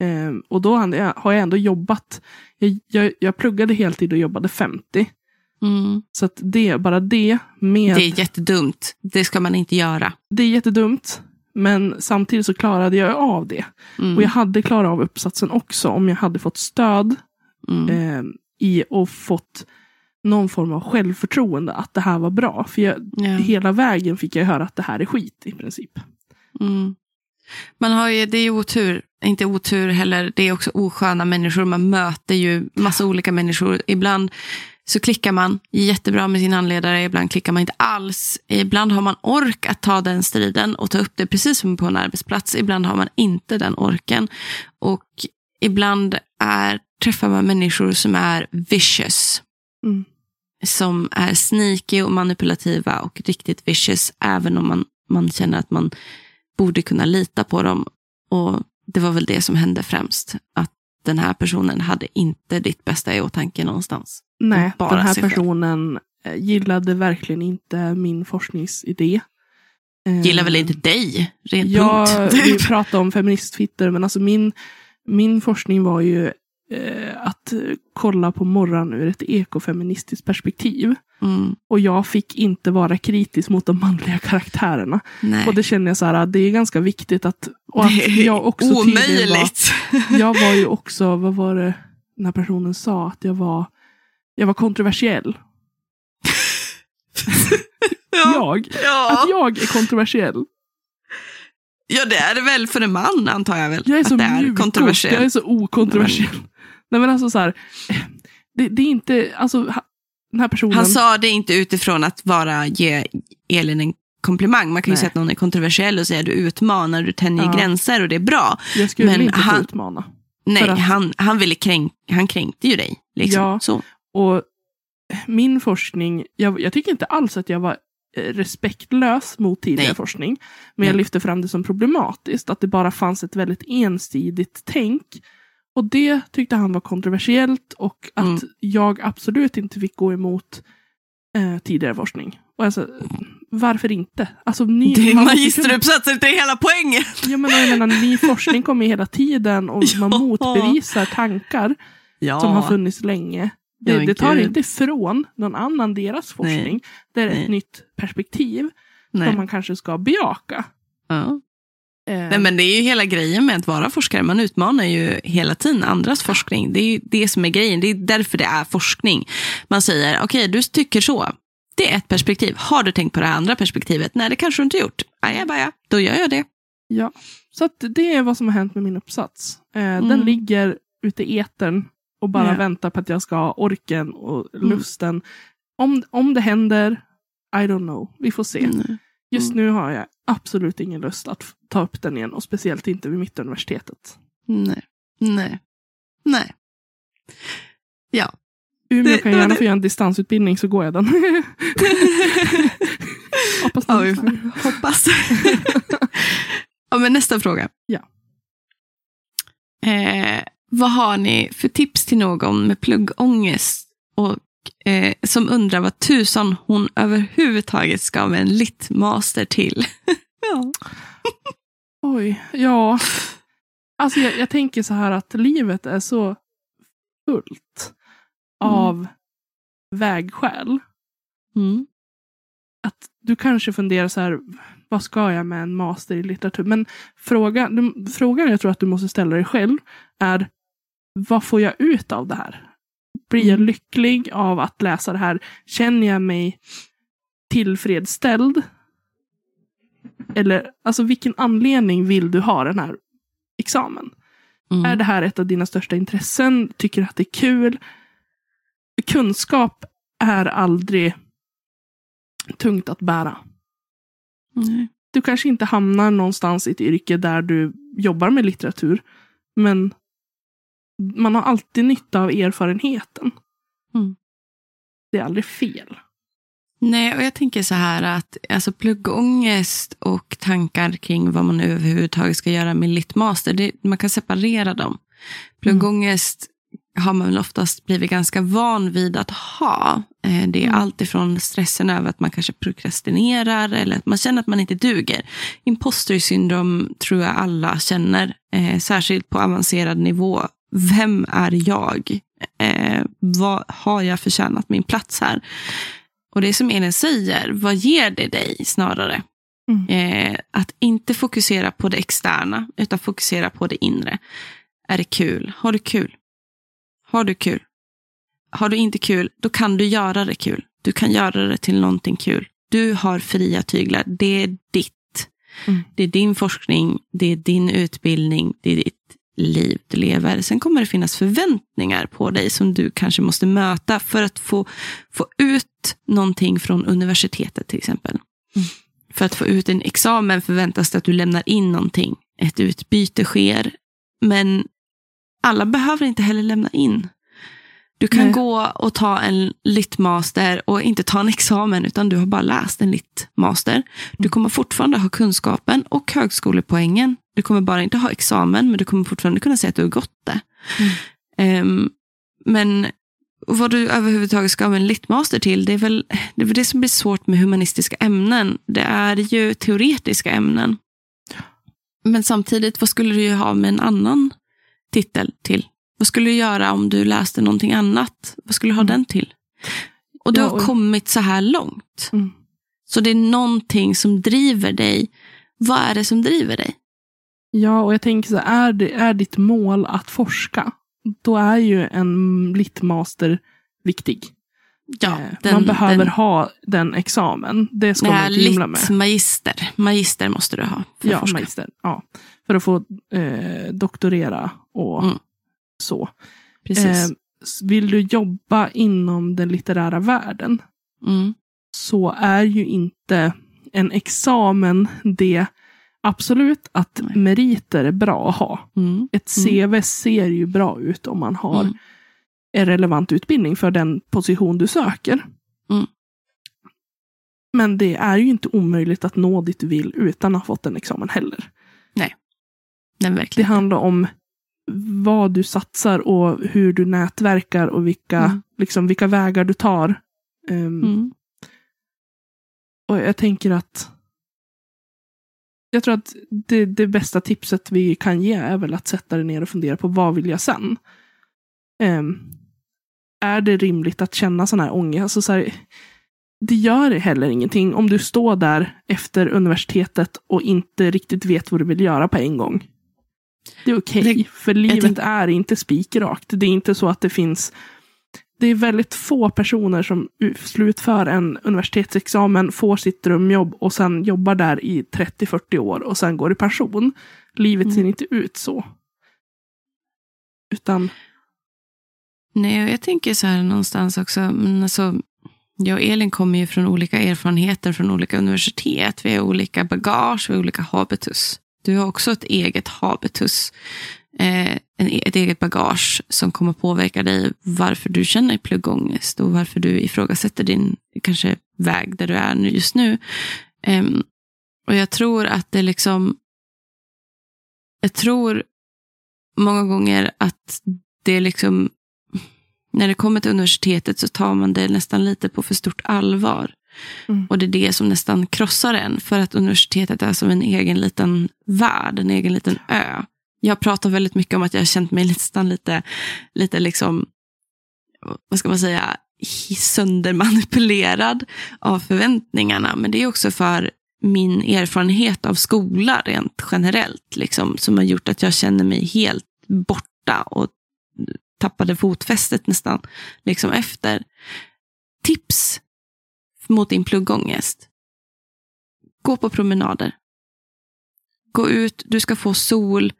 Eh, och då har jag ändå jobbat. Jag, jag, jag pluggade heltid och jobbade 50. Mm. Så att det, bara det med... Det är jättedumt. Det ska man inte göra. det är jättedumt. Men samtidigt så klarade jag av det. Mm. Och jag hade klarat av uppsatsen också om jag hade fått stöd Mm. eh, i och fått någon form av självförtroende att det här var bra. För jag, Ja. hela vägen fick jag höra att det här är skit i princip. Mm. Man har ju, det är ju otur, inte otur heller, det är också osköna människor. Man möter ju massa olika människor. Ibland så klickar man jättebra med sin handledare, ibland klickar man inte alls. Ibland har man ork att ta den striden och ta upp det precis som på en arbetsplats. Ibland har man inte den orken. Och ibland är, träffar man människor som är vicious. Mm. Som är sneaky och manipulativa och riktigt vicious, även om man, man känner att man borde kunna lita på dem. Och det var väl det som hände främst. Att den här personen hade inte ditt bästa i åtanke någonstans. Nej, Bara den här personen eh, gillade verkligen inte min forskningsidé. Eh, Gillar väl inte dig, rent Ja, punkt. vi pratade om feministfitter, men alltså min, min forskning var ju eh, att kolla på morran ur ett ekofeministiskt perspektiv. Mm, Och jag fick inte vara kritisk mot de manliga karaktärerna. nej. Och det känner jag så här, det är ganska viktigt att... Och att jag också tydligen var, omöjligt. jag var ju också, vad var det den här personen sa? Att jag var, jag var kontroversiell. Jag? ja. Att jag är kontroversiell. ja, det är det väl för en man, antar jag väl. Jag är att så det är kontroversiellt. jag är så okontroversiell. Nej men alltså så här, det, det är inte, alltså den här personen. Han sa det inte utifrån att bara ge Elin en komplimang. Man kan ju Nej. säga att någon är kontroversiell och säga du utmanar, du tänjer Ja. gränser och det är bra. jag skulle men inte han- utmana. Nej, att- han, han, ville kränk, han kränkte ju dig. Liksom. Ja. Så. Och min forskning, jag, jag tycker inte alls att jag var eh, respektlös mot tidigare Nej. forskning. Men jag Nej. lyfte fram det som problematiskt, att det bara fanns ett väldigt ensidigt tänk. Och det tyckte han var kontroversiellt och att Mm. jag absolut inte fick gå emot eh, tidigare forskning. Och alltså, varför inte? Alltså, ny, Det är man magisteruppsatsen, det är hela poängen. Ja, men jag menar, ny forskning kommer hela tiden och man Ja. motbevisar tankar Ja. som har funnits länge. Det, det tar inte ifrån någon annan deras forskning. Det är ett Nej. nytt perspektiv Nej. som man kanske ska bejaka. Ja. Eh, Nej, men det är ju hela grejen med att vara forskare. Man utmanar ju hela tiden andras forskning. Det är ju det som är grejen. Det är därför det är forskning. Man säger, okej, du tycker så. Det är ett perspektiv. Har du tänkt på det andra perspektivet? Nej, det kanske du inte gjort. Ajabaja, då gör jag det. ja. Så det är vad som har hänt med min uppsats. Eh, Den Mm. ligger ute i etern och bara Ja. väntar på att jag ska ha orken och Mm. lusten. Om, om det händer, I don't know. Vi får se. Mm. Just Mm. nu har jag absolut ingen lust att ta upp den igen och speciellt inte vid Mittuniversitetet. Nej. Nej. Nej. Ja. Umeå Det- kan gärna det. få göra en distansutbildning så går jag den. Hoppas ja, vi får hoppas. ja, men nästa fråga. Ja. Eh, vad har ni för tips till någon med pluggångest och eh, som undrar vad tusan hon överhuvudtaget ska med en lit-master till? ja. Oj, ja. Alltså jag, jag tänker så här att livet är så fullt av vägskäl. Mm. Att du kanske funderar så här, vad ska jag med en master i litteratur? Men fråga, du, frågan jag tror att du måste ställa dig själv är, vad får jag ut av det här? Blir jag Mm. lycklig av att läsa det här? Känner jag mig tillfredsställd? Eller, alltså vilken anledning vill du ha den här examen? Mm. Är det här ett av dina största intressen? Tycker du att det är kul? Kunskap är aldrig tungt att bära. Nej. Du kanske inte hamnar någonstans i ett yrke där du jobbar med litteratur. Men man har alltid nytta av erfarenheten. Mm. Det är aldrig fel. Nej, och jag tänker så här att alltså pluggångest och tankar kring vad man överhuvudtaget ska göra med littmaster, det, man kan separera dem. Pluggångest har man väl oftast blivit ganska van vid att ha. Eh, Det är Mm. allt ifrån stressen över att man kanske prokrastinerar eller att man känner att man inte duger. Imposter syndrom tror jag alla känner, eh, särskilt på avancerad nivå. Vem är jag? Eh, vad har jag förtjänat min plats här? Och det som Elin säger, vad ger det dig snarare? Mm. Eh, att inte fokusera på det externa, utan fokusera på det inre. Är det kul? Har du kul? Har du kul? Har du inte kul, då kan du göra det kul. Du kan göra det till någonting kul. Du har fria tyglar. Det är ditt. Mm. Det är din forskning, det är din utbildning, det är ditt liv du lever. Sen kommer det finnas förväntningar på dig som du kanske måste möta för att få, få ut någonting från universitetet till exempel. Mm. För att få ut en examen förväntas det att du lämnar in någonting. Ett utbyte sker, men alla behöver inte heller lämna in. Du kan Nej. gå och ta en littmaster och inte ta en examen, utan du har bara läst en littmaster. Du kommer fortfarande ha kunskapen och högskolepoängen. Du kommer bara inte ha examen, men du kommer fortfarande kunna säga att du har gått det. Ehm, men vad du överhuvudtaget ska ha en litmaster till, det är väl det, är väl det som blir svårt med humanistiska ämnen. Det är ju teoretiska ämnen. Men samtidigt, vad skulle du ha med en annan titel till? Vad skulle du göra om du läste någonting annat? Vad skulle du ha Mm. den till? Och du har kommit så här långt. Mm. Så det är någonting som driver dig. Vad är det som driver dig? Ja, och jag tänker så är, det, är ditt mål att forska, då är ju en litmaster viktig. Ja, Eh, den- Man behöver den- ha den examen. Det ska Ja, man inte hymla med. magister. Magister måste du ha för att Ja, forska. magister. Ja. För att få eh, doktorera och Mm. så. Precis. Eh, vill du jobba inom den litterära världen Mm. så är ju inte en examen det absolut att Nej. meriter är bra att ha. Mm. Ett CV ser ju bra ut om man har Mm. en relevant utbildning för den position du söker. Mm. Men det är ju inte omöjligt att nå dit du vill utan att ha fått en examen heller. Nej, Det verkligen. handlar om vad du satsar och hur du nätverkar och vilka, Mm. liksom, vilka vägar du tar. Mm. Och jag tänker att jag tror att det, det bästa tipset vi kan ge är väl att sätta dig ner och fundera på vad vill jag sen? Ehm, är det rimligt att känna sån här ångest? Alltså så här, det gör heller ingenting om du står där efter universitetet och inte riktigt vet vad du vill göra på en gång. Det är okej, Det- för livet är inte spikrakt. Det är inte så att det finns det är väldigt få personer som slutför en universitetsexamen, får sitt drömjobb och sen jobbar där i 30-40 år och sen går i pension. Livet ser Mm. inte ut så. Utan, Nej, jag tänker så här någonstans också. Men alltså, jag och Elin kommer ju från olika erfarenheter från olika universitet. Vi har olika bagage, vi har olika habitus. Du har också ett eget habitus. Eh, en, ett eget bagage som kommer påverka dig varför du känner pluggångest och varför du ifrågasätter din kanske väg där du är nu- just nu. Och jag tror att det liksom jag tror många gånger att det liksom när det kommer till universitetet så tar man det nästan lite på för stort allvar. Mm. Och det är det som nästan krossar en. För att universitetet är som en egen liten värld, en egen liten ö. Jag pratar väldigt mycket om att jag har känt mig nästan lite, lite liksom, vad ska man säga, söndermanipulerad av förväntningarna. Men det är också för min erfarenhet av skola rent generellt, liksom, som har gjort att jag känner mig helt borta och tappade fotfästet nästan liksom efter. Tips mot din pluggångest. Gå på promenader. Gå ut, du ska få sol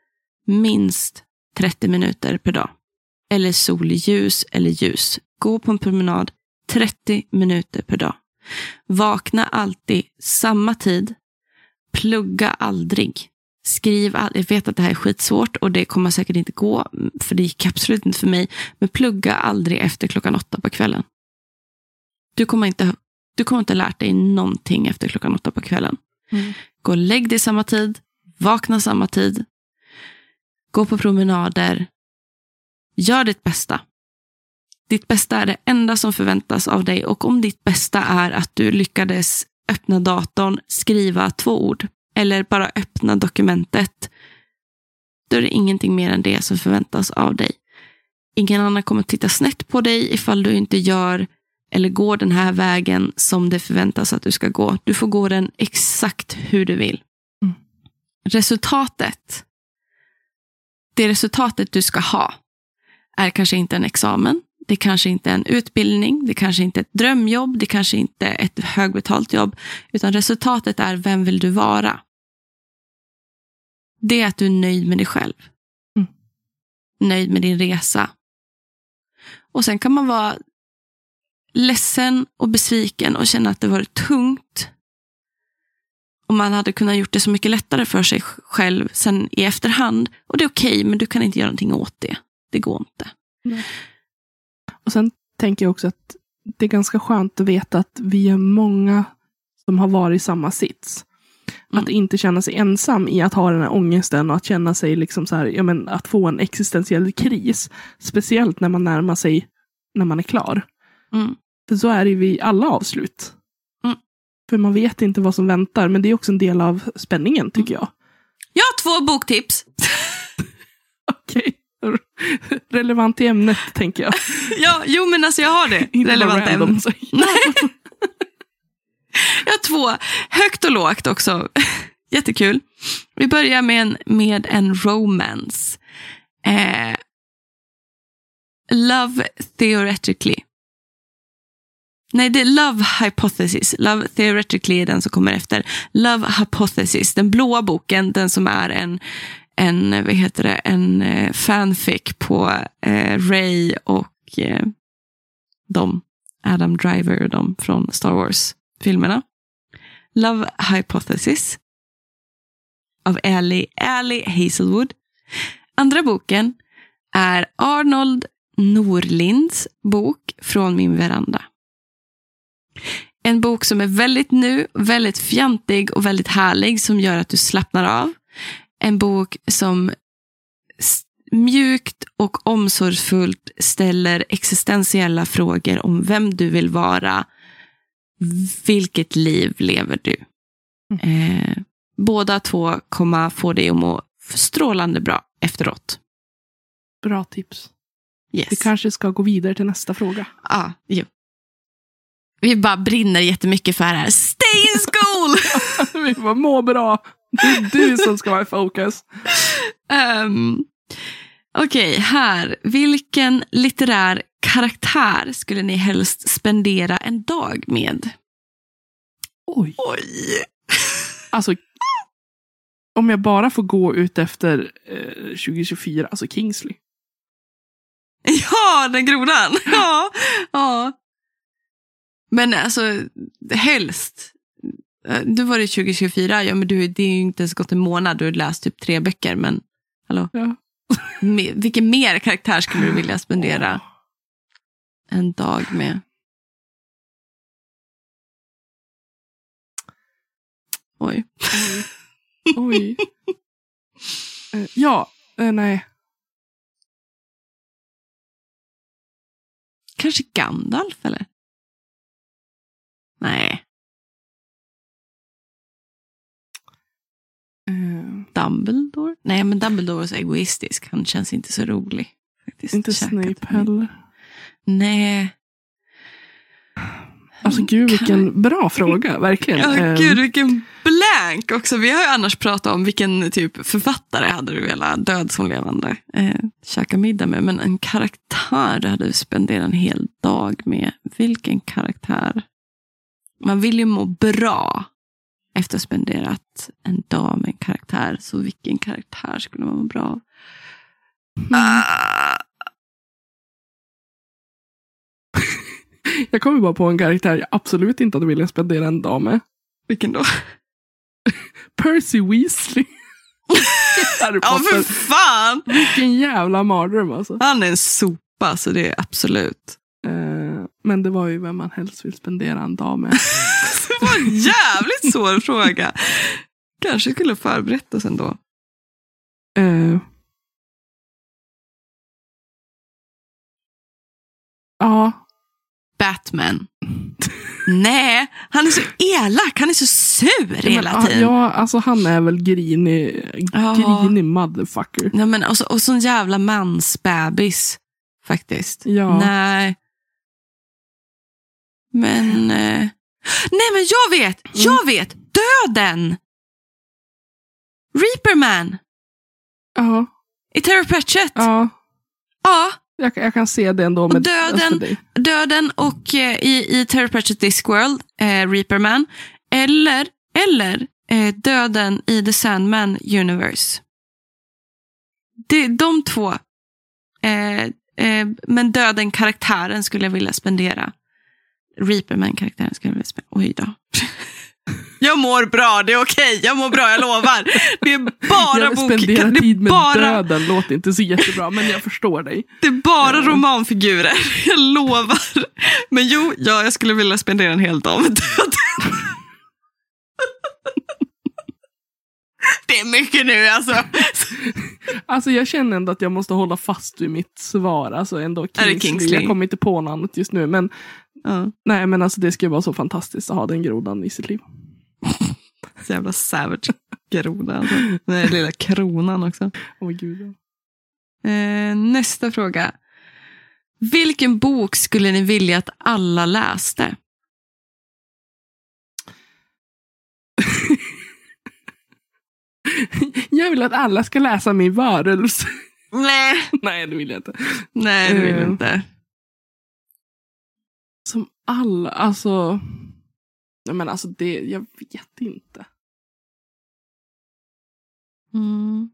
minst 30 minuter per dag. Eller solljus eller ljus. Gå på en promenad 30 minuter per dag. Vakna alltid samma tid. Plugga aldrig. Skriv all... Jag vet att det här är skitsvårt och det kommer säkert inte gå, för det gick absolut inte för mig. Men plugga aldrig efter klockan åtta på kvällen. Du kommer inte, du kommer inte ha lärt dig någonting efter klockan åtta på kvällen. Mm. Gå och lägg dig samma tid. Vakna samma tid. Gå på promenader. Gör ditt bästa. Ditt bästa är det enda som förväntas av dig och om ditt bästa är att du lyckades öppna datorn, skriva två ord eller bara öppna dokumentet, då är det ingenting mer än det som förväntas av dig. Ingen annan kommer titta snett på dig ifall du inte gör eller går den här vägen som det förväntas att du ska gå. Du får gå den exakt hur du vill. Mm. Resultatet, det resultatet du ska ha, är kanske inte en examen, det kanske inte är en utbildning, det kanske inte är ett drömjobb, det kanske inte är ett högbetalt jobb, utan resultatet är vem vill du vara? Det är att du är nöjd med dig själv. Mm. Nöjd med din resa. Och sen kan man vara ledsen och besviken och känna att det varit tungt. Och man hade kunnat gjort det så mycket lättare för sig själv sen i efterhand. Och det är okej, men du kan inte göra någonting åt det. Det går inte. Och sen tänker jag också att det är ganska skönt att veta att vi är många som har varit i samma sits. Mm. Att inte känna sig ensam i att ha den här ångesten och att känna sig liksom så här, ja men att få en existentiell kris. Speciellt när man närmar sig när man är klar. Mm. För så är det ju vid alla avslut. Mm. För man vet inte vad som väntar, men det är också en del av spänningen tycker jag. Jag har två boktips. Okej. Relevant till ämnet, tänker jag. ja, jo, men alltså jag har det. Inte Relevant ämne. Jag har två, högt och lågt också. Jättekul. Vi börjar med en, med en romance. Eh, love theoretically. Nej, det är Love Hypothesis. Love Theoretically är den som kommer efter. Love Hypothesis, den blåa boken, den som är en, en vad heter det, en eh, fanfic på eh, Ray och eh, de, Adam Driver och de från Star Wars-filmerna. Love Hypothesis av Ellie, Ellie Hazelwood. Andra boken är Arnold Norlinds bok Från min veranda. En bok som är väldigt nu, väldigt fjantig och väldigt härlig som gör att du slappnar av. En bok som mjukt och omsorgsfullt ställer existentiella frågor om vem du vill vara. Vilket liv lever du? Eh, båda två kommer få dig att må strålande bra efteråt. Bra tips. Yes. Vi kanske ska gå vidare till nästa fråga. Ja, jo. Vi bara brinner jättemycket för det här. Stay in school! Vi bara må bra. Det är du som ska vara i fokus. um, Okej, här. Vilken litterär karaktär skulle ni helst spendera en dag med? Oj. Oj! Alltså, om jag bara får gå ut efter eh, 2024, alltså Kingsley. Ja, den grodan! Ja, ja. Men alltså, helst. Eh, Du var det 2024, ja men du, det är ju inte ens gått en månad, du har läst typ tre böcker, men hallå? Ja. Vilken mer karaktär skulle du vilja spendera en dag med? Oj. Oj. Eh, ja, eh, nej. Kanske Gandalf eller? Nej, Eh, Dumbledore? Nej, men Dumbledore är så egoistisk. Han känns inte så rolig. Faktiskt. inte Käkat Snape heller. Nej. Alltså gud Kan- vilken bra fråga, verkligen. Ja, Eh, gud vilken blank också. Vi har ju annars pratat om vilken typ författare hade du velat död som levande eh, käka middag med. Men en karaktär du hade spenderat en hel dag med. Vilken karaktär? Man vill ju må bra efter att ha spenderat en dag med en karaktär. Så vilken karaktär skulle man må bra av? mm. Jag kommer bara på en karaktär jag absolut inte hade velat spendera en dag med. vilken då? Percy Weasley. Harry Ja, för fan! Vilken jävla mardröm alltså. Han är en sopa, så det är absolut. Eh, men det var ju vem man helst vill spendera en dag med. Det var en jävligt svår fråga. Kanske skulle förberett oss ändå. Eh, ja, Batman. Nej, han är så elak. Han är så sur hela tiden. Ja, alltså han är väl grinig, Ja. grinig motherfucker. Ja, men, och, så, och sån jävla mansbebis. Faktiskt. Ja. Nej. Men... Eh, nej, men jag vet! Jag vet! Döden! Reaperman Ja, i Terry Pratchett. ja ja. jag, jag kan se det ändå. Med, döden- alltså, Döden och eh, i, i Terry Pratchett Discworld, eh, Reaperman. Eller, eller eh, döden i The Sandman Universe. Det, de två. Eh, eh, men döden, karaktären, skulle jag vilja spendera. Reaperman-karaktären skulle jag vilja spendera. Oj då. Jag mår bra, det är okej. Jag mår bra, jag lovar. Det är bara jag bok... spenderar det, tid är med bara, döden låter inte så jättebra, men jag förstår dig. det är bara Ja. romanfigurer. Jag lovar. Men jo, ja, jag skulle vilja spendera en hel dag med döden. Det är mycket nu alltså. Alltså jag känner ändå att jag måste hålla fast vid mitt svar. Alltså ändå Kingsley. Kingsley? Jag kommer inte på något annat just nu. Men Ja, nej, men alltså det ska ju vara så fantastiskt att ha den grodan i sitt liv. så jävla savage groda. Alltså. Den där lilla kronan också. Åh gud. Eh, nästa fråga. Vilken bok skulle ni vilja att alla läste? Jag vill att alla ska läsa min varelse. Nej, nej, det vill jag inte. nej det vill jag Eh. inte. Som alla, alltså. Nej, men alltså det, jag vet inte. Mm.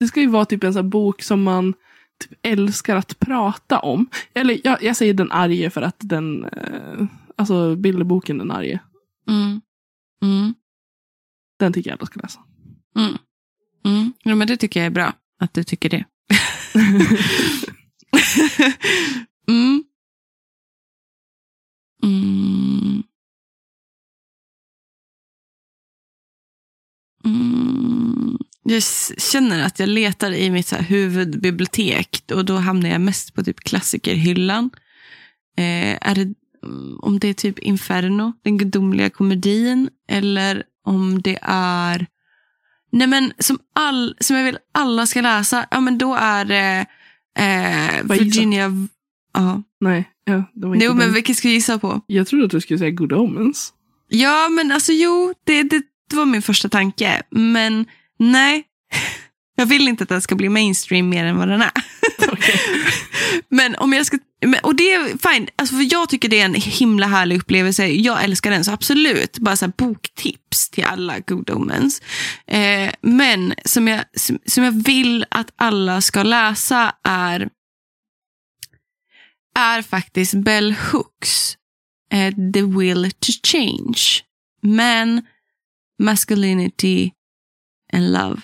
Det ska ju vara typ en sån bok som man typ älskar att prata om. Eller jag, jag säger Den arge för att den, eh, alltså bilderboken Den arge, Mm. Mm. den tycker jag alla ska läsa. Mm. Mm. Ja, men det tycker jag är bra att du tycker det. mm. Mm. Mm. Jag känner att jag letar i mitt så huvudbibliotek och då hamnar jag mest på typ klassikerhyllan. Eh, är det, mm, om det är typ Inferno, den gudomliga komedin, eller om det är Nej men som, all, som jag vill alla ska läsa, ja men då är det eh? Virginia... Ja. Nej, ja, det var inte Jo den. men vilken ska jag gissa på? Jag trodde att du skulle säga Good Omens. Ja men alltså jo, det, det, det var min första tanke. Men nej, jag vill inte att den ska bli mainstream mer än vad den är. Okej. Men om jag ska, och det är fine, alltså för jag tycker det är en himla härlig upplevelse. Jag älskar den, så absolut. Bara så boktips till alla good omens. Eh, men som jag, som jag vill att alla ska läsa är, är faktiskt Bell Hooks eh, The Will to Change. Men Masculinity and Love.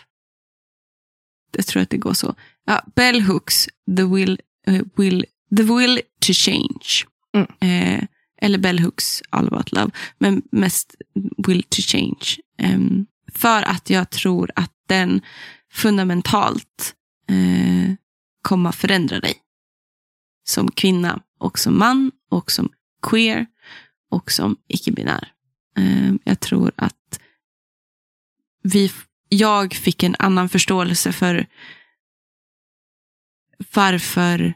Jag tror att det går så. Ja, Bell Hooks The Will, eh, will, the will to Change. Mm. Eh, eller Bell Hooks All about Love. Men mest Will to Change. Em, för att jag tror att den fundamentalt eh, kommer förändra dig. Som kvinna och som man och som queer och som icke-binär. Ehm, jag tror att vi, jag fick en annan förståelse för varför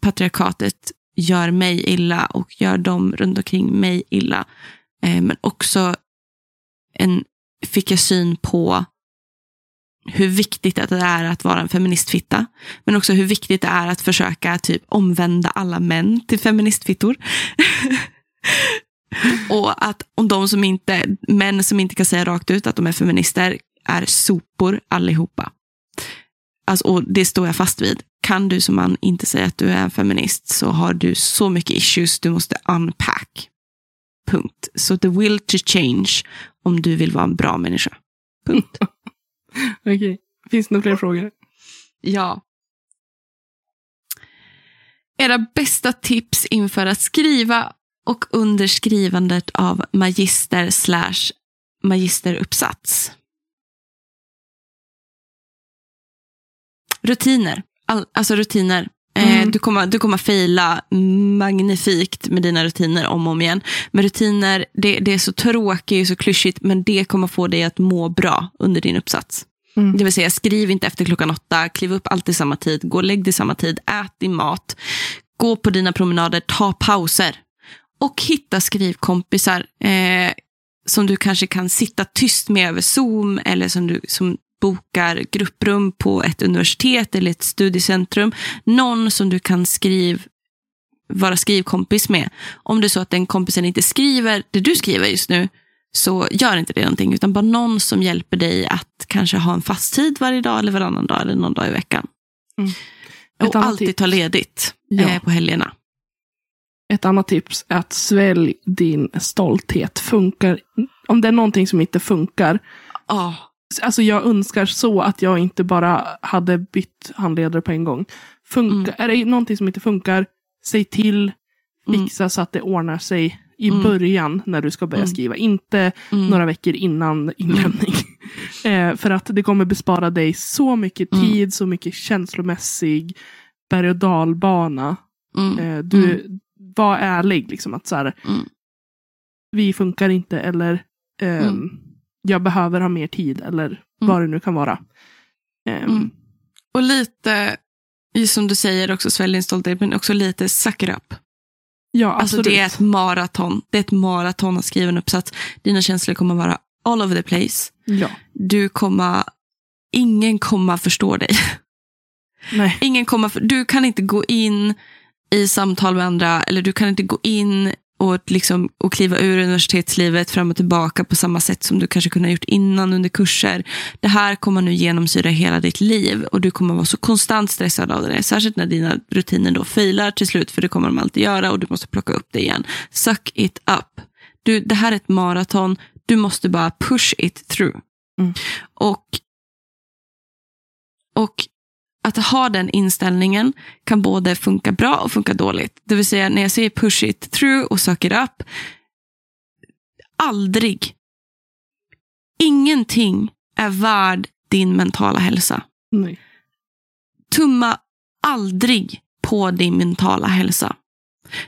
patriarkatet gör mig illa och gör dem runt omkring mig illa. Ehm, men också en, fick jag syn på hur viktigt det är att vara en feministfitta. Men också hur viktigt det är att försöka typ omvända alla män till feministfittor. och att om de som inte, män som inte kan säga rakt ut att de är feminister är sopor allihopa. Alltså, och det står jag fast vid. Kan du som man inte säga att du är en feminist så har du så mycket issues du måste unpack. Punkt. Så the will to change om du vill vara en bra människa. Punkt. Okej. Finns det några fler frågor? Ja. Era bästa tips inför att skriva och under skrivandet av magister slash magisteruppsats? Rutiner. All, alltså rutiner. Eh, Mm. du, kommer, du kommer fejla magnifikt med dina rutiner om och om igen. Men rutiner, det, det är så tråkigt och så klyschigt, men det kommer få dig att må bra under din uppsats. Mm. Det vill säga, skriv inte efter klockan åtta, kliv upp alltid samma tid, gå och lägg dig samma tid, ät din mat, gå på dina promenader, ta pauser. Och hitta skrivkompisar eh, som du kanske kan sitta tyst med över Zoom eller som du som bokar grupprum på ett universitet eller ett studiecentrum. Någon som du kan skriv, vara skrivkompis med. Om det är så att den kompisen inte skriver det du skriver just nu, så gör inte det någonting, utan bara någon som hjälper dig att kanske ha en fast tid varje dag eller varannan dag eller någon dag i veckan. Mm. Och alltid tips. ta ledigt Ja. eh, på helgerna. Ett annat tips är att svälj din stolthet. Funkar, om det är någonting som inte funkar. Oh. Alltså jag önskar så att jag inte bara hade bytt handledare på en gång. Funkar, Är det någonting som inte funkar, säg till. Mm. Fixa så att det ordnar sig i Mm. början när du ska börja Mm. skriva. Inte Mm. några veckor innan inlämning. Eh, för att det kommer bespara dig så mycket Mm. tid, så mycket känslomässig berg och dalbana. Mm. Eh, du, Var ärlig, liksom att så här, Mm. vi funkar inte eller ehm, Mm. Jag behöver ha mer tid eller vad det nu kan vara. Ehm, Mm. Och lite, som du säger också, svälj din stolthet, men också lite suck it up. Ja, Alltså det är ett maraton. Det är ett maraton att skriva en uppsats. Dina känslor kommer vara all over the place. ja. Du kommer, ingen kommer förstå dig. Nej. Ingen kommer, du kan inte gå in i samtal med andra eller du kan inte gå in och, liksom, och kliva ur universitetslivet fram och tillbaka på samma sätt som du kanske kunde ha gjort innan under kurser. Det här kommer nu genomsyra hela ditt liv och du kommer vara så konstant stressad av det. Särskilt när dina rutiner då failar till slut, för det kommer de alltid göra och du måste plocka upp det igen. Suck it up. Du, det här är ett maraton, du måste bara push it through. Mm. Och, och att ha den inställningen kan både funka bra och funka dåligt. Det vill säga när jag säger push it through och suck it up. Aldrig. Ingenting är värd din mentala hälsa. Nej. Tumma aldrig på din mentala hälsa.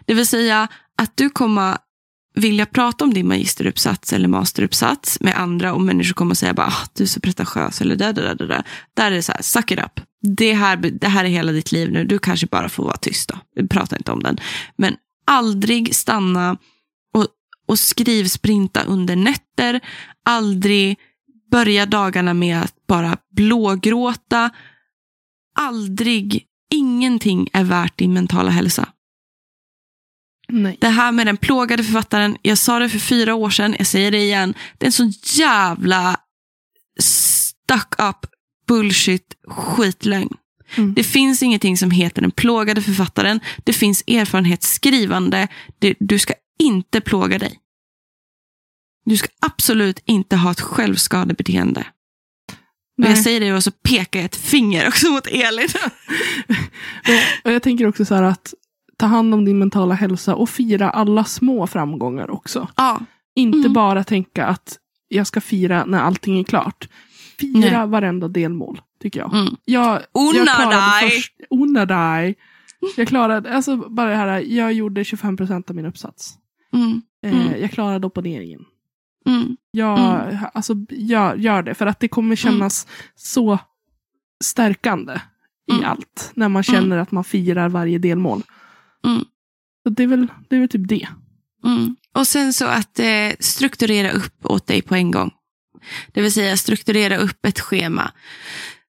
Det vill säga att du kommer vilja prata om din magisteruppsats eller masteruppsats med andra och människor kommer säga bara, ah, du är så pretentiös eller där, där, där, där. Där är det så här, suck it up. Det här, det här är hela ditt liv nu, du kanske bara får vara tyst då. Prata inte om den. Men aldrig stanna och, och skrivsprinta under nätter. Aldrig börja dagarna med att bara blågråta. Aldrig, ingenting är värt din mentala hälsa. Nej. Det här med den plågade författaren, jag sa det för fyra år sedan, jag säger det igen. Det är en sån jävla stuck up bullshit skitlögn. Mm. Det finns ingenting som heter den plågade författaren. Det finns erfarenhetsskrivande. Det, du ska inte plåga dig. Du ska absolut inte ha ett självskadebeteende. Och Nej. jag säger det och så pekar jag ett finger också mot Elin. Och jag tänker också så här att ta hand om din mentala hälsa och fira alla små framgångar också. ja, Inte Mm. bara tänka att jag ska fira när allting är klart. Fira Nej. varenda delmål, tycker jag. mm. Jag, jag klarade dig. Unna dig! Jag klarade, alltså bara det här, jag gjorde 25 procent av min uppsats. Mm. Eh, Mm. Jag klarade opponeringen. Mm. Jag, alltså, gör, gör det, för att det kommer kännas så stärkande i Mm. allt. När man känner att man firar varje delmål. Mm. Så det, är väl, det är väl typ det. Mm. Och sen så att eh, strukturera upp åt dig på en gång. Det vill säga strukturera upp ett schema.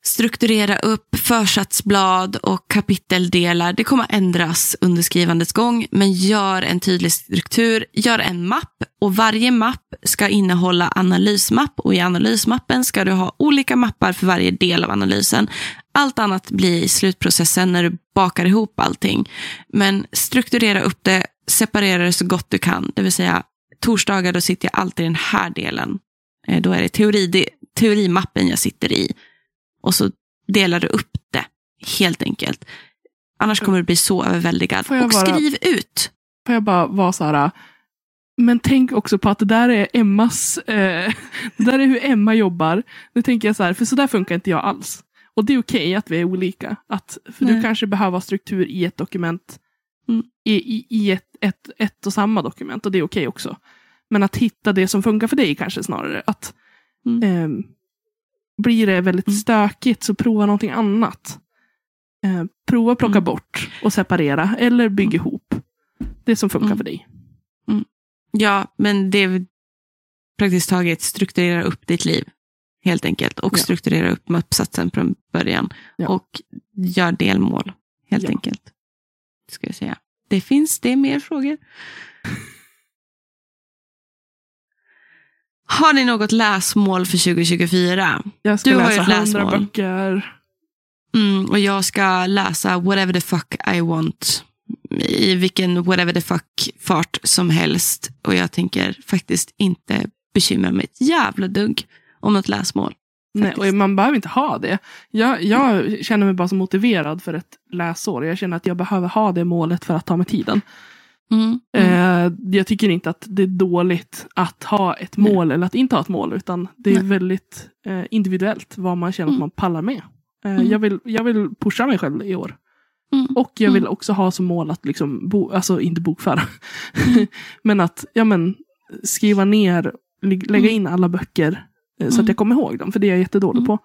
Strukturera upp försatsblad och kapiteldelar. Det kommer ändras under skrivandets gång, men gör en tydlig struktur. Gör en mapp och varje mapp ska innehålla analysmapp och i analysmappen ska du ha olika mappar för varje del av analysen. Allt annat blir i slutprocessen när du bakar ihop allting. Men strukturera upp det, separera det så gott du kan. Det vill säga torsdagar då sitter jag alltid i den här delen. Eh, Då är det teori, det, teorimappen jag sitter i. Och så delar du upp det, helt enkelt. Annars kommer du bli så överväldigad. Och bara- skriv ut. Får jag bara vara så här. Men tänk också på att det där är Emmas, eh, det där är hur Emma jobbar. Nu tänker jag så här, för så där funkar inte jag alls. Och det är okej att vi är olika. Att, för Nej. du kanske behöver ha struktur i ett dokument. Mm. I, i, i ett, ett, ett och samma dokument. Och det är okej också. Men att hitta det som funkar för dig kanske snarare. Att Mm. ehm, Blir det väldigt Mm. stökigt så prova någonting annat. Eh, prova att plocka Mm. bort och separera. Eller bygg ihop. Det som funkar Mm. för dig. Ja, men det är praktiskt taget strukturera upp ditt liv. Helt enkelt. Och Ja. strukturera upp med uppsatsen från början. Ja. Och gör delmål. Helt Ja. enkelt. Ska jag säga. Det finns det mer frågor? Har ni något läsmål för 2024? Jag ska Du har läsa ju ett läsmål. böcker. Mm, och jag ska läsa whatever the fuck I want. I vilken whatever the fuck fart som helst. Och jag tänker faktiskt inte bekymra mig ett jävla dugg om något läsmål. Nej, och man behöver inte ha det. Jag, jag känner mig bara så motiverad för ett läsår. Jag känner att jag behöver ha det målet för att ta mig tiden. Mm. Mm. Eh, jag tycker inte att det är dåligt att ha ett mål eller att inte ha ett mål. Utan det är Nej. väldigt eh, individuellt vad man känner att Mm. man pallar med. Eh, Mm. jag, vill, jag vill pusha mig själv i år. Mm. Och jag vill Mm. också ha som mål att liksom, bo, alltså inte bokföra. Men att ja, men, skriva ner, lä- lägga in alla böcker eh, så att Mm. jag kommer ihåg dem. För det är jag jättedålig Mm. på.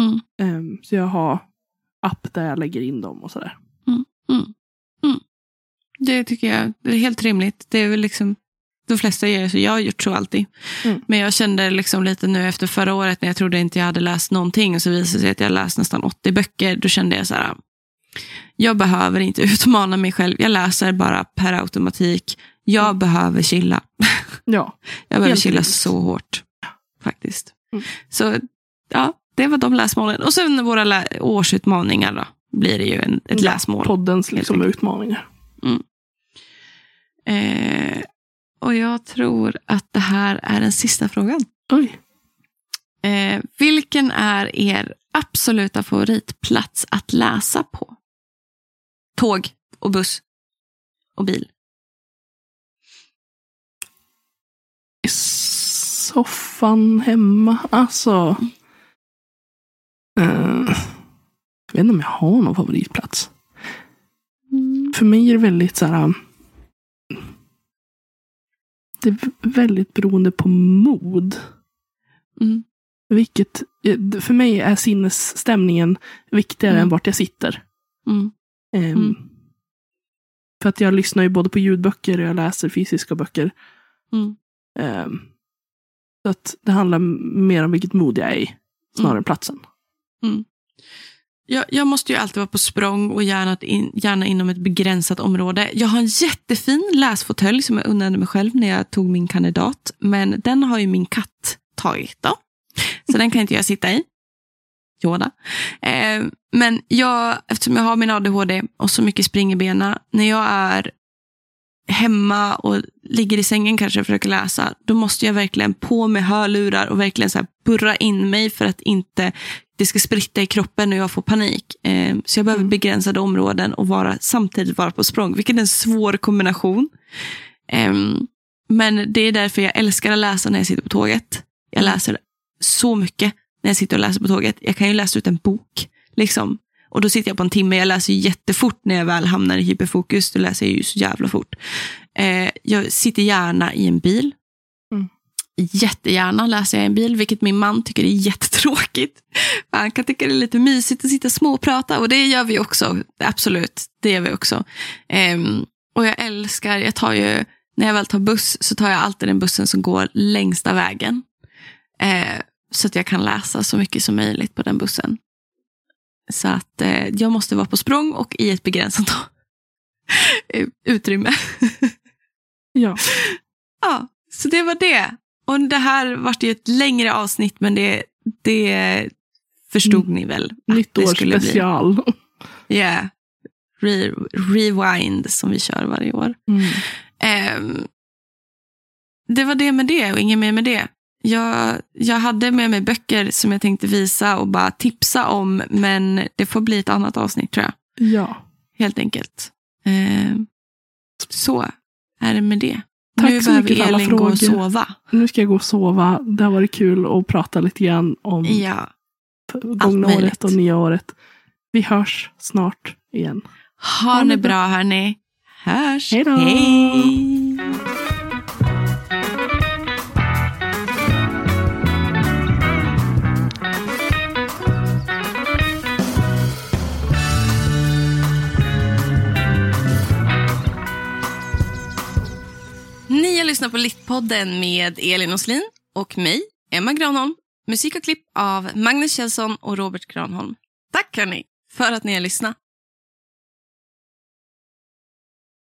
Mm. Ehm, så jag har app där jag lägger in dem och sådär. Mm. Mm. Det tycker jag det är helt rimligt. Det är väl liksom, de flesta gör så. Jag har gjort så alltid. Mm. Men jag kände liksom lite nu efter förra året när jag trodde inte jag hade läst någonting och så visade det sig att jag läst nästan 80 böcker. Då kände jag så här, jag behöver inte utmana mig själv. Jag läser bara per automatik. Jag Mm. behöver chilla. Ja, Jag behöver chilla rimligt. så hårt. Faktiskt. Mm. Så ja, det var de läsmålen. Och sen våra lä- årsutmaningar då. Blir det ju en, ett Ja, läsmål. poddens liksom, utmaningar. Eh, och jag tror att det här är den sista frågan. Oj. Eh, vilken är er absoluta favoritplats att läsa på? Tåg och buss och bil. Soffan hemma. Alltså. eh, jag vet inte om jag har någon favoritplats. För mig är det väldigt så här. um, Det är väldigt beroende på mod. Mm. Vilket, för mig är sinnesstämningen viktigare Mm. än vart jag sitter. Mm. Mm. För att jag lyssnar ju både på ljudböcker och jag läser fysiska böcker. Mm. Så att det handlar mer om vilket mod jag är i, snarare Mm. än platsen. Jag, jag måste ju alltid vara på språng och gärna, in, gärna inom ett begränsat område. Jag har en jättefin läsfåtölj som jag unnade mig själv när jag tog min kandidat. Men den har ju min katt tagit då. Så den kan inte jag sitta i. Yoda. Eh, men jag, eftersom jag har min ADHD och så mycket spring i benen. När jag är hemma och ligger i sängen kanske och försöker läsa. Då måste jag verkligen på med hörlurar och verkligen så burra in mig för att inte det ska spritta i kroppen och jag får panik. Eh, så jag behöver Mm. begränsade områden och vara, samtidigt vara på språng, vilket är en svår kombination. Ehm, men det är därför jag älskar att läsa när jag sitter på tåget. Jag Mm. läser så mycket när jag sitter och läser på tåget. Jag kan ju läsa ut en bok. Liksom. Och då sitter jag på en timme. Jag läser ju jättefort när jag väl hamnar i hyperfokus. Då läser jag ju så jävla fort. Eh, jag sitter gärna i en bil. Mm. Jättegärna läser jag i en bil, vilket min man tycker är jättetråkigt. Han kan tycka det är lite mysigt att sitta och småprata och det gör vi också. Absolut, det gör vi också. Ehm, och jag älskar, jag tar ju, när jag väl tar buss så tar jag alltid den bussen som går längsta vägen. Eh, så att jag kan läsa så mycket som möjligt på den bussen. Så att eh, jag måste vara på språng och i ett begränsat utrymme. Ja. Ja, så det var det. Och det här vart ju ett längre avsnitt, men det, det förstod ni väl? Nytt år special. Yeah. Re, rewind som vi kör varje år. Mm. Ehm, det var det med det och inget mer med det. Jag, jag hade med mig böcker som jag tänkte visa och bara tipsa om, men det får bli ett annat avsnitt tror jag. Ja. Helt enkelt. Ehm, så är det med det. Tack nu så mycket för alla Elin gå och sova. Nu ska jag gå och sova. Det har varit kul att prata lite grann om Ja. gångna möjligt. året och nya året. Vi hörs snart igen. Ha, Ha det det bra hörni. Hörs. Hej då. Hej. Ni har lyssnat på Littpodden med Elin Oslin och mig, Emma Granholm. Musik och klipp av Magnus Kjellson och Robert Granholm. Tack hörni för att ni har lyssnat.